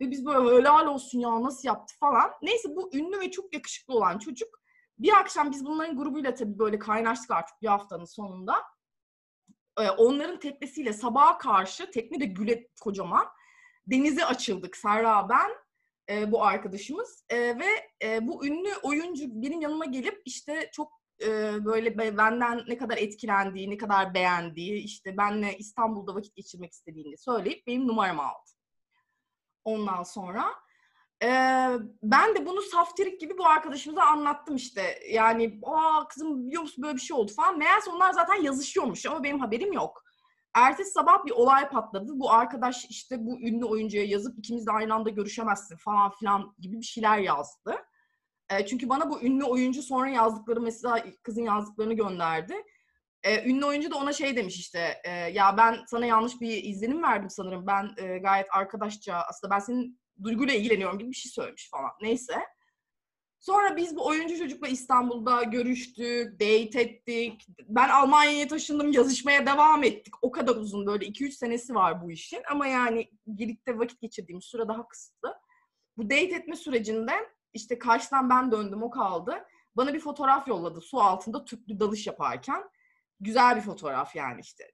Ve biz böyle helal olsun ya nasıl yaptı falan. Neyse bu ünlü ve çok yakışıklı olan çocuk bir akşam biz bunların grubuyla tabii böyle kaynaştık artık bir haftanın sonunda. Ee, onların teknesiyle sabaha karşı tekne de güle kocaman denize açıldık Serra ben e, bu arkadaşımız E, ve e, bu ünlü oyuncu benim yanıma gelip işte çok e, böyle be- benden ne kadar etkilendiği, ne kadar beğendiği, işte benle İstanbul'da vakit geçirmek istediğini söyleyip benim numaramı aldı. Ondan sonra e, ben de bunu saftirik gibi bu arkadaşımıza anlattım işte. Yani aa kızım biliyor musun böyle bir şey oldu falan. Meğerse onlar zaten yazışıyormuş ama benim haberim yok. Ertesi sabah bir olay patladı. Bu arkadaş işte bu ünlü oyuncuya yazıp ikimiz de aynı anda görüşemezsin falan filan gibi bir şeyler yazdı. E, çünkü bana bu ünlü oyuncu sonra yazdıkları mesela kızın yazdıklarını gönderdi. E, ünlü oyuncu da ona şey demiş işte e, ya ben sana yanlış bir izlenim verdim sanırım. Ben e, gayet arkadaşça aslında ben senin duyguyla ilgileniyorum gibi bir şey söylemiş falan. Neyse. Sonra biz bu oyuncu çocukla İstanbul'da görüştük, date ettik. Ben Almanya'ya taşındım, yazışmaya devam ettik. O kadar uzun böyle 2-3 senesi var bu işin. Ama yani birlikte vakit geçirdiğimiz süre daha kısıtlı. Bu date etme sürecinde işte karşıdan ben döndüm, o kaldı. Bana bir fotoğraf yolladı su altında tüplü dalış yaparken. Güzel bir fotoğraf yani işte.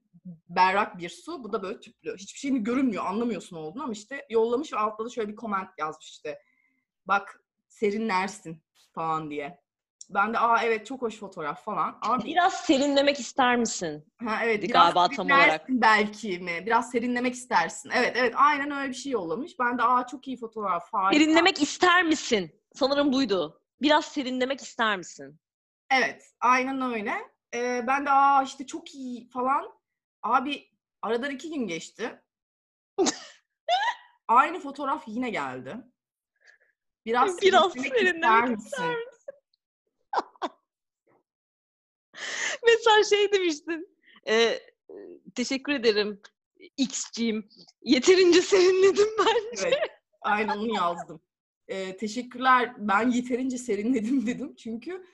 Berrak bir su, bu da böyle tüplü. Hiçbir şeyini görünmüyor, anlamıyorsun olduğunu ama işte yollamış ve altta da şöyle bir comment yazmış işte. Bak serinlersin falan diye. Ben de aa evet çok hoş fotoğraf falan. Ama Biraz serinlemek ister misin? ha, evet biraz Galiba tam olarak. belki mi? Biraz serinlemek istersin. Evet evet aynen öyle bir şey yollamış. Ben de aa çok iyi fotoğraf harika. Serinlemek ister misin? Sanırım buydu. Biraz serinlemek ister misin? Evet aynen öyle. Ee, ben de aa işte çok iyi falan. Abi aradan iki gün geçti. *laughs* Aynı fotoğraf yine geldi. Biraz, Biraz serinlemek ister misin? *laughs* Mesela şey demiştin. e, teşekkür ederim X'ciğim. Yeterince serinledim ben. Evet, aynen onu yazdım. Ee, teşekkürler, ben yeterince serinledim *laughs* dedim. Çünkü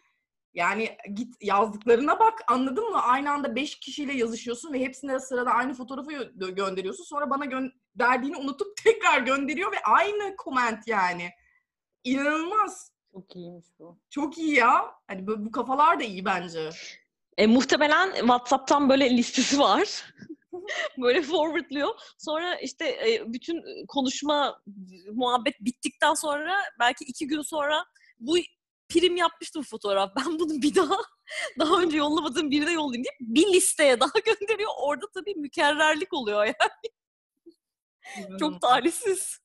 yani git yazdıklarına bak anladın mı? Aynı anda beş kişiyle yazışıyorsun ve hepsine de sırada aynı fotoğrafı gö- gönderiyorsun. Sonra bana gönderdiğini unutup *laughs* tekrar gönderiyor ve aynı comment yani. İnanılmaz. Çok iyiymiş bu. Çok iyi ya. Hani bu, bu kafalar da iyi bence. E, muhtemelen WhatsApp'tan böyle listesi var. *laughs* böyle forwardlıyor. Sonra işte e, bütün konuşma, muhabbet bittikten sonra belki iki gün sonra bu prim yapmıştım fotoğraf. Ben bunu bir daha *laughs* daha önce yollamadığım birine yollayayım diye bir listeye daha *laughs* gönderiyor. Orada tabii mükerrerlik oluyor yani. Çok talihsiz.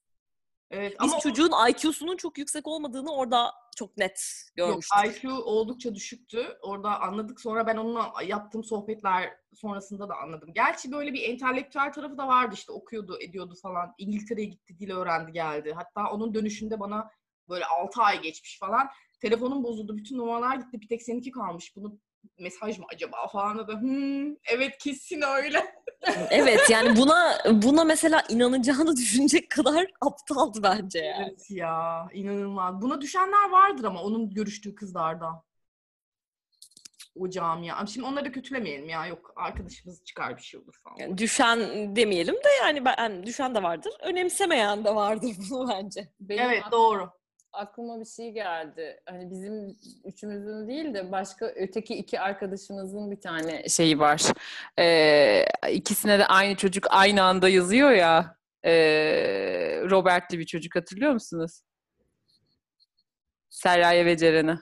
Evet Biz ama çocuğun IQ'sunun çok yüksek olmadığını orada çok net Yok, görmüştük. IQ oldukça düşüktü. Orada anladık. Sonra ben onunla yaptığım sohbetler sonrasında da anladım. Gerçi böyle bir entelektüel tarafı da vardı işte okuyordu, ediyordu falan. İngiltere'ye gitti, dil öğrendi, geldi. Hatta onun dönüşünde bana böyle 6 ay geçmiş falan. Telefonum bozuldu, bütün numaralar gitti. Bir tek seninki kalmış. Bunu mesaj mı acaba falan da hmm, evet kesin öyle. *laughs* Evet yani buna buna mesela inanacağını *laughs* düşünecek kadar aptaldı bence yani. Evet ya inanılmaz. Buna düşenler vardır ama onun görüştüğü kızlarda. O camia. Şimdi onları da kötülemeyelim ya. Yok arkadaşımız çıkar bir şey olur falan. Yani düşen demeyelim de yani ben yani düşen de vardır. Önemsemeyen de vardır *laughs* bunu bence. Benim Evet doğru. Aklıma bir şey geldi. Hani bizim üçümüzün değil de başka öteki iki arkadaşımızın bir tane şeyi var. Ee, ikisine de aynı çocuk aynı anda yazıyor ya. Ee, Robert'li bir çocuk hatırlıyor musunuz? Serya'ya ve Ceren'e.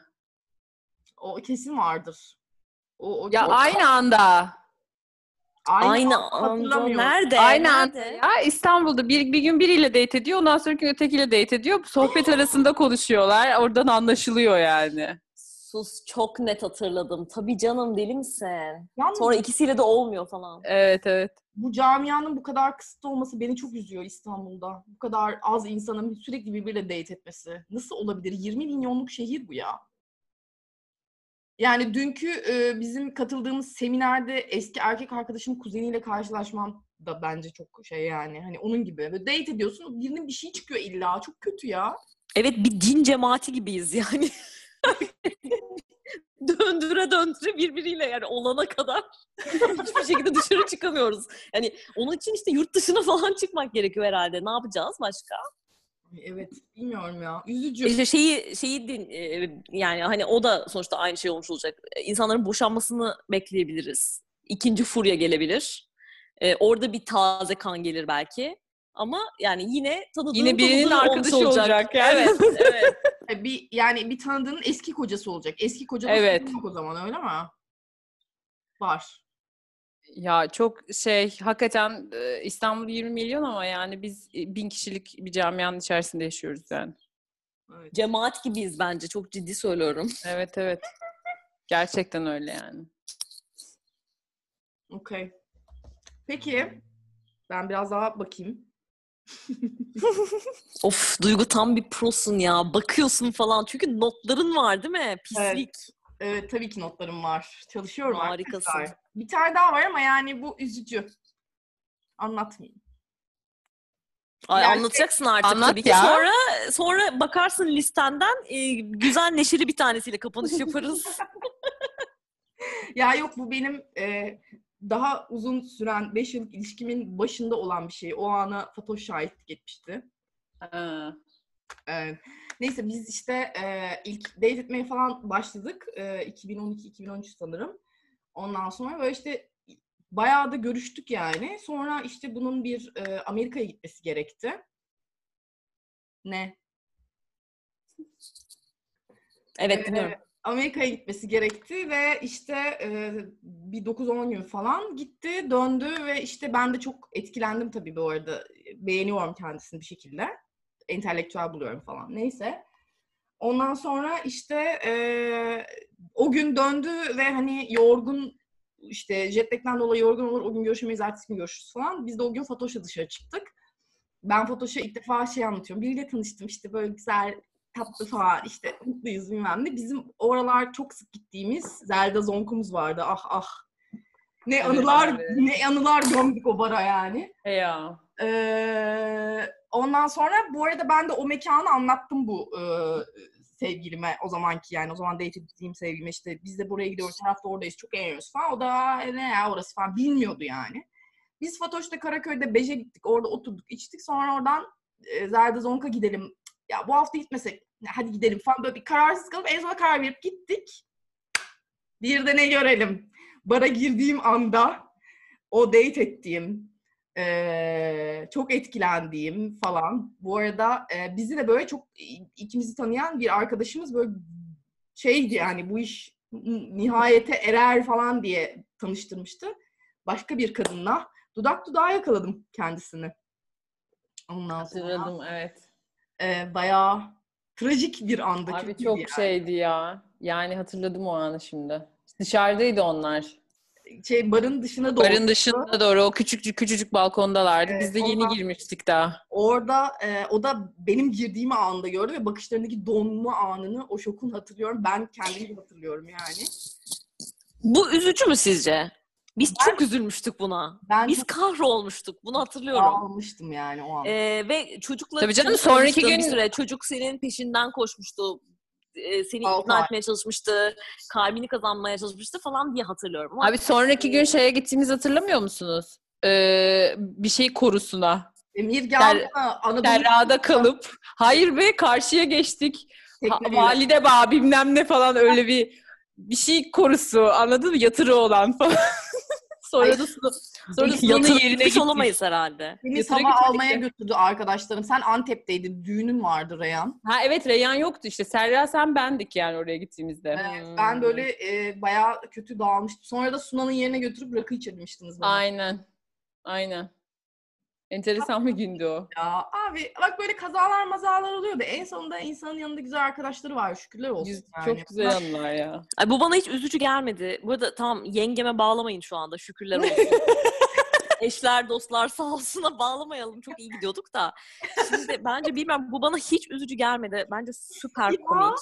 O kesin vardır. O, o Ya çok- aynı anda. Aynı anda anda nerede? Aynı anda ya İstanbul'da bir, bir gün biriyle date ediyor ondan sonraki gün ötekiyle date ediyor. Sohbet arasında konuşuyorlar. Oradan anlaşılıyor yani. Sus çok net hatırladım. Tabii canım deli misin? Yalnız Sonra ikisiyle de olmuyor falan. Evet evet. bu camianın bu kadar kısıtlı olması beni çok üzüyor İstanbul'da. Bu kadar az insanın sürekli birbiriyle date etmesi. Nasıl olabilir? 20 milyonluk şehir bu ya. Yani dünkü e, bizim katıldığımız seminerde eski erkek arkadaşım kuzeniyle karşılaşmam da bence çok şey yani. Hani onun gibi. Böyle date ediyorsun birinin bir şey çıkıyor illa. Çok kötü ya. Evet bir din cemaati gibiyiz yani. *laughs* döndüre döndüre birbiriyle yani olana kadar *laughs* hiçbir şekilde dışarı çıkamıyoruz. Yani onun için işte yurt dışına *laughs* falan çıkmak gerekiyor herhalde. Ne yapacağız başka? Evet bilmiyorum ya. Üzücü. İşte şeyi şeyi din, e, yani hani o da sonuçta aynı şey olmuş olacak. E, İnsanların boşanmasını bekleyebiliriz. İkinci furya gelebilir. E, orada bir taze kan gelir belki. Ama yani yine tanıdığın Yine birinin tanıdığın arkadaşı olacak yani. Evet, *laughs* evet. E, Bir, yani bir tanıdığının eski kocası olacak. Eski kocası Evet. o zaman öyle mi? Var. Ya çok şey hakikaten İstanbul 20 milyon ama yani biz bin kişilik bir camianın içerisinde yaşıyoruz yani. Evet. Cemaat gibiyiz bence. Çok ciddi söylüyorum. Evet evet. Gerçekten öyle yani. Okey. Peki. Ben biraz daha bakayım. *laughs* Of Duygu tam bir prosun ya. Bakıyorsun falan. Çünkü notların var değil mi? Pislik. Evet tabii ki notlarım var. Çalışıyorum Harikasın. arkadaşlar. Bir tane daha var ama yani bu üzücü. Anlatmayayım. Ay Yani anlatacaksın artık Anlat tabii ki. ya. Sonra sonra bakarsın listenden e, güzel neşeli bir tanesiyle kapanış yaparız. *laughs* *laughs* Ya yok bu benim e, daha uzun süren 5 yıllık ilişkimin başında olan bir şey. O ana Fatoş şahitlik etmişti. Ha. Evet. Neyse biz işte e, ilk date etmeye falan başladık. E, 2012-2013 sanırım. Ondan sonra böyle işte bayağı da görüştük yani. Sonra işte bunun bir e, Amerika'ya gitmesi gerekti. Ne? evet dinliyorum. Ee, Amerika'ya gitmesi gerekti ve işte e, bir 9-10 gün falan gitti, döndü ve işte ben de çok etkilendim tabii bu arada. Beğeniyorum kendisini bir şekilde. Entelektüel buluyorum falan. Neyse. Ondan sonra işte e, o gün döndü ve hani yorgun işte jet lag'den dolayı yorgun olur. O gün görüşemeyiz, ertesi gün görüşürüz falan. Biz de o gün Fatoş'la dışarı çıktık. Ben Fatoş'a ilk defa şey anlatıyorum. Biriyle tanıştım işte böyle güzel tatlı falan işte mutluyuz bilmem ne. Bizim oralar çok sık gittiğimiz Zelda Zonk'umuz vardı. Ah ah. Ne anılar evet. ne anılar gömdük o bara yani. E ya. Ee, ondan sonra bu arada ben de o mekanı anlattım bu e, sevgilime o zamanki yani o zaman date ettiğim sevgilime işte biz de buraya gidiyoruz her hafta oradayız çok eğleniyoruz falan. O da "E, ne ya orası falan bilmiyordu yani. Biz Fatoş'ta Karaköy'de Beje gittik orada oturduk içtik sonra oradan e, Zelda Zonk'a gidelim. Ya bu hafta gitmesek hadi gidelim falan böyle bir kararsız kalıp en sonunda karar verip gittik. Bir de ne görelim. Bara girdiğim anda o date ettiğim eee, çok etkilendiğim falan. Bu arada eee, bizi de böyle çok ikimizi tanıyan bir arkadaşımız böyle şeydi yani bu iş nihayete erer falan diye tanıştırmıştı. Başka bir kadınla dudak dudağa yakaladım kendisini. Ondan sonra Hatırladım evet. eee, bayağı trajik bir anda. Abi çok yani. şeydi ya. Yani hatırladım o anı şimdi. Dışarıdaydı onlar. Şey barın dışına doğru. Barın dışında doğru o küçücük küçücük balkondalardı. Biz de Evet, yeni girmiştik daha. Orada e, o da benim girdiğimi anında gördü ve bakışlarındaki donma anını, o şokun hatırlıyorum. Ben kendimi hatırlıyorum yani. Bu üzücü mü sizce? Biz çok üzülmüştük buna. Ben Biz çok kahrolmuştuk. Bunu hatırlıyorum. almıştım yani o an. Ee, ve çocukla Tabii canım, sonraki gün- süre çocuk senin peşinden koşmuştu. Seni Altı ikna ay. etmeye çalışmıştı. Kalbini kazanmaya çalışmıştı falan diye hatırlıyorum. Ama Abi sonraki gün şeye gittiğimizi hatırlamıyor musunuz? Ee, bir şey korusuna. Emir Der- geldi Anadolu Derrada *laughs* kalıp. Hayır be karşıya geçtik. Ha, tekneliyle. valide bağ bilmem ne falan öyle bir bir şey korusu anladın mı? Yatırı olan falan. Sonra da Suna- sonra Yatılı yerine gittik. olamayız herhalde. Beni sabah almaya de. götürdü arkadaşlarım. Sen Antep'teydin. Düğünün vardı Reyhan. Ha evet Reyhan yoktu işte. Serra sen bendik yani oraya gittiğimizde. Evet, Hmm. Ben böyle e, bayağı kötü dağılmıştım. Sonra da Sunan'ın yerine götürüp rakı içirmiştiniz bana. Aynen. Aynen. Enteresan bir gündü o. Ya abi bak böyle kazalar mazalar oluyor da en sonunda insanın yanında güzel arkadaşları var. Şükürler olsun. Güz- yani. Çok güzel anılar ya. Ay, bu bana hiç üzücü gelmedi. Bu arada tamam yengeme bağlamayın şu anda. Şükürler *laughs* olsun. Eşler, dostlar sağ olsuna bağlamayalım. Çok iyi gidiyorduk da. Şimdi bence bilmem bu bana hiç üzücü gelmedi. Bence süper Ya. komik.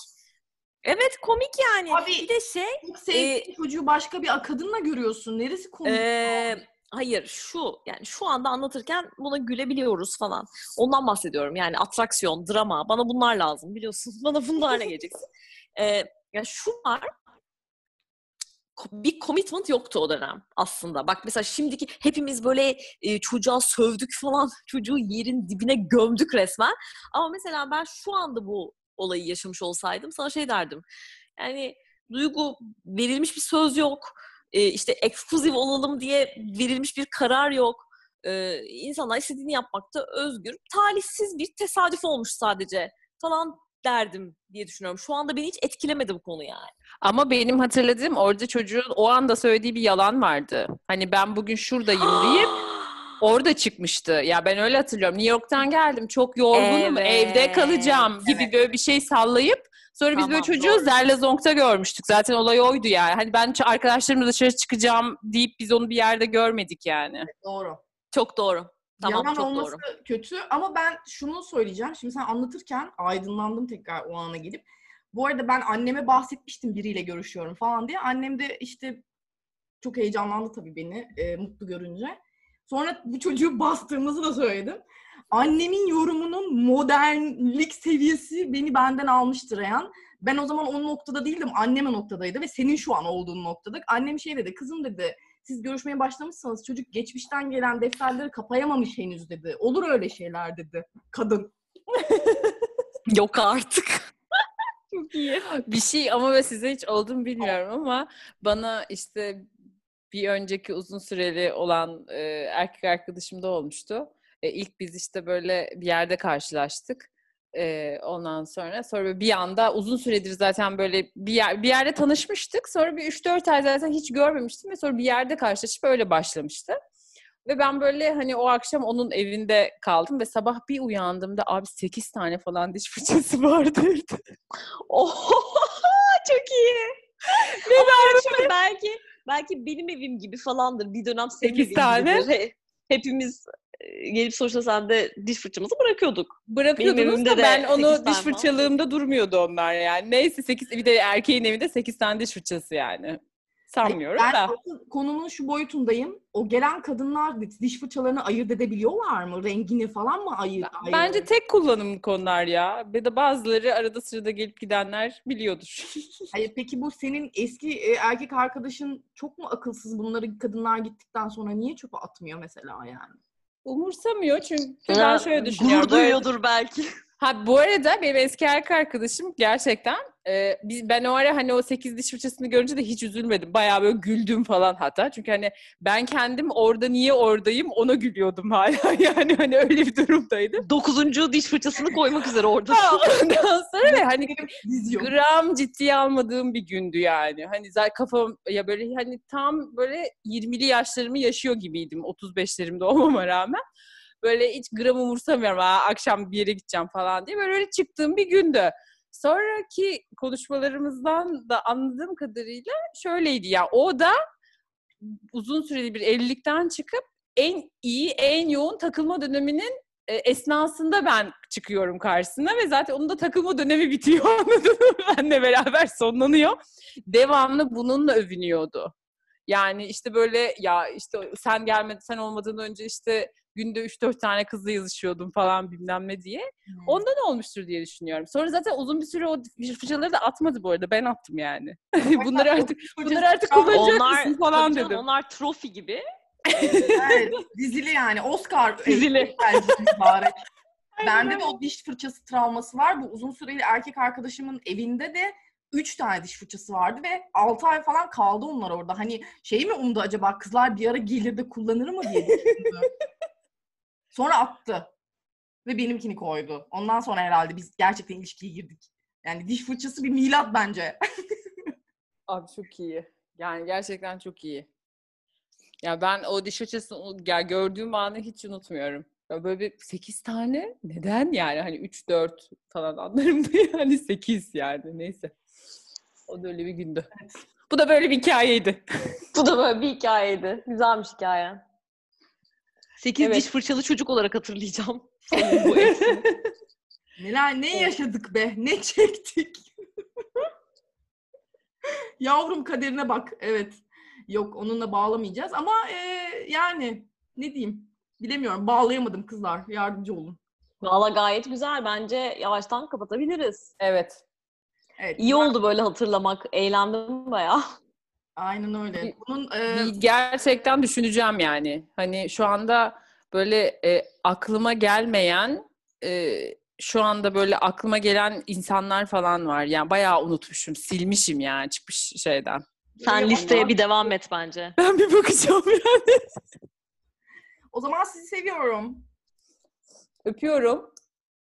Evet komik yani. Abi, bir de şey Çok sevdiğin çocuğu başka bir kadınla görüyorsun. Neresi komik? Ee, hayır şu yani şu anda anlatırken buna gülebiliyoruz falan. Ondan bahsediyorum yani atraksiyon, drama bana bunlar lazım biliyorsun. *laughs* Bana bunlarla *laughs* geleceksin. Ee, ya şu var bir commitment yoktu o dönem aslında. Bak mesela şimdiki hepimiz böyle e, çocuğa sövdük falan. *laughs* Çocuğu yerin dibine gömdük resmen. Ama mesela ben şu anda bu olayı yaşamış olsaydım sana şey derdim. Yani duygu verilmiş bir söz yok e, işte ekskluzif olalım diye verilmiş bir karar yok. E, insanlar istediğini yapmakta özgür. Talihsiz bir tesadüf olmuş sadece falan derdim diye düşünüyorum. Şu anda beni hiç etkilemedi bu konu yani. Ama benim hatırladığım orada çocuğun o anda söylediği bir yalan vardı. Hani ben bugün şuradayım *gasps* deyip orada çıkmıştı. Ya ben öyle hatırlıyorum. New York'tan geldim. Çok yorgunum. Evet, Evde kalacağım gibi böyle bir şey sallayıp sonra biz böyle Tamam, çocuğu doğru. Zerlezong'da görmüştük. Zaten olay oydu yani. Hani ben arkadaşlarımla dışarı çıkacağım deyip biz onu bir yerde görmedik yani. Doğru. Çok doğru. Tamam Yalan çok olması doğru. kötü ama ben şunu söyleyeceğim. Şimdi sen anlatırken aydınlandım tekrar o ana gelip. Bu arada ben anneme bahsetmiştim biriyle görüşüyorum falan diye. Annem de işte çok heyecanlandı tabii beni e, mutlu görünce. Sonra bu çocuğu bastığımızı da söyledim. Annemin yorumunun modernlik seviyesi beni benden almıştır Reyhan. Ben o zaman onun noktada değildim. Annem o noktadaydı ve senin şu an olduğun noktada. Annem şey dedi. Kızım dedi siz görüşmeye başlamışsanız çocuk geçmişten gelen defterleri kapayamamış henüz dedi. Olur öyle şeyler dedi. Kadın. *laughs* Yok artık. *laughs* Çok iyi. Bir şey ama ve size hiç oldu mu bilmiyorum ama bana işte bir önceki uzun süreli olan e, erkek arkadaşım da olmuştu. E, ilk biz işte böyle bir yerde karşılaştık. E, ondan sonra sonra bir anda uzun süredir zaten böyle bir yer, bir yerde tanışmıştık. Sonra bir 3-4 ay zaten hiç görmemiştim ve sonra bir yerde karşılaşıp öyle başlamıştı. Ve ben böyle hani o akşam onun evinde kaldım ve sabah bir uyandığımda abi 8 tane falan diş fırçası *laughs* vardı evde. Oh, çok iyi. Ve ben şöyle belki belki benim evim gibi falandır. Bir dönem senin Sekiz evin tane. gibidir. He- Hepimiz gelip sonuçta sen de diş fırçamızı bırakıyorduk. Bırakıyordunuz da ben onu diş fırçalığımda durmuyordu onlar yani. Neyse 8 bir de erkeğin evinde 8 tane diş fırçası yani. Sanmıyorum Ben da. konunun şu boyutundayım. O gelen kadınlar diş fırçalarını ayırt edebiliyorlar mı? Rengini falan mı ayır? ayır- Bence tek kullanımlı konular ya. Bir de bazıları arada sırada gelip gidenler biliyordur. *laughs* Hayır, peki bu senin eski e, erkek arkadaşın çok mu akılsız bunları kadınlar gittikten sonra niye çöpe atmıyor mesela yani? Umursamıyor çünkü ben şöyle düşünüyorum. Gurur duyuyordur belki. Ha bu arada benim eski erkek arkadaşım gerçekten e, biz ben o ara hani o 8 diş fırçasını görünce de hiç üzülmedim. Bayağı böyle güldüm falan hatta. Çünkü hani ben kendim orada niye oradayım ona gülüyordum hala. *laughs* Yani hani öyle bir durumdaydı. Dokuzuncu diş fırçasını koymak üzere orada. Ha, Ondan sonra ve hani gram ciddiye almadığım bir gündü yani. Hani zaten kafam ya böyle hani tam böyle 20'li yaşlarımı yaşıyor gibiydim 35'lerimde olmama rağmen. Böyle hiç gram umursamıyorum. Ha, akşam bir yere gideceğim falan diye. Böyle öyle çıktığım bir gündü. Sonraki konuşmalarımızdan da anladığım kadarıyla şöyleydi ya. O da uzun süreli bir evlilikten çıkıp en iyi, en yoğun takılma döneminin e, esnasında ben çıkıyorum karşısına ve zaten onun da takılma dönemi bitiyor *laughs* anladın mı? Benle beraber sonlanıyor. Devamlı bununla övünüyordu. Yani işte böyle ya işte sen gelmedi sen olmadan önce işte günde 3-4 tane kızla yazışıyordum falan bilmem ne diye. Hmm. Ondan olmuştur diye düşünüyorum. Sonra zaten uzun bir süre o fırçaları da atmadı bu arada. Ben attım yani. *laughs* bunları artık bunları artık kullanacak onlar, mısın falan dedim. onlar trofi gibi. *laughs* Evet, dizili yani. Oscar *laughs* Dizili. Bende de o diş fırçası travması var. Bu uzun süreli erkek arkadaşımın evinde de üç tane diş fırçası vardı ve 6 ay falan kaldı onlar orada. Hani şey mi umdu acaba kızlar bir ara gelir de kullanır mı diye düşündü. Sonra attı. Ve benimkini koydu. Ondan sonra herhalde biz gerçekten ilişkiye girdik. Yani diş fırçası bir milat bence. *laughs* Abi çok iyi. Yani gerçekten çok iyi. Ya ben o diş fırçasını ya gördüğüm anı hiç unutmuyorum. Ya böyle bir 8 tane neden yani hani 3 4 falan anlarım da *laughs* yani 8 yani neyse. O da öyle bir gündü. Bu da böyle bir hikayeydi. *laughs* Bu da böyle bir hikayeydi. Güzelmiş hikaye. Sekiz Evet. diş fırçalı çocuk olarak hatırlayacağım. *laughs* Bu. Neler ne yaşadık be, ne çektik. *laughs* Yavrum kaderine bak. Evet. Yok onunla bağlamayacağız ama e, yani ne diyeyim? Bilemiyorum. Bağlayamadım kızlar. Yardımcı olun. Valla gayet güzel. Bence yavaştan kapatabiliriz. Evet. Evet. İyi oldu böyle hatırlamak. Eğlendim bayağı. Aynen öyle. Bunun e, gerçekten düşüneceğim yani. Hani şu anda böyle e, aklıma gelmeyen e, şu anda böyle aklıma gelen insanlar falan var. Yani bayağı unutmuşum, silmişim yani çıkmış şeyden. Sen listeye ama- bir devam et bence. Ben bir bakacağım yani. o zaman sizi seviyorum. Öpüyorum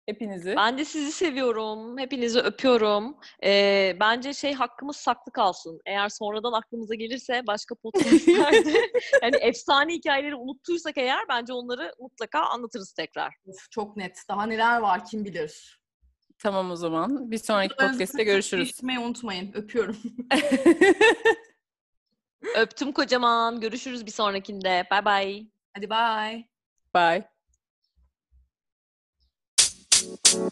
hepinizi. Ben de sizi seviyorum. Hepinizi öpüyorum. Ee, bence şey hakkımız saklı kalsın. Eğer sonradan aklımıza gelirse başka podcastlerde *laughs* yani efsane hikayeleri unuttuysak eğer bence onları mutlaka anlatırız tekrar. Of, çok net. Daha neler var kim bilir. Tamam o zaman. Bir sonraki podcast'te görüşürüz. değiştirmeyi unutmayın. Öpüyorum. *laughs* Öptüm kocaman. Görüşürüz bir sonrakinde. Bye bye. Hadi bye. Bye. Thank you.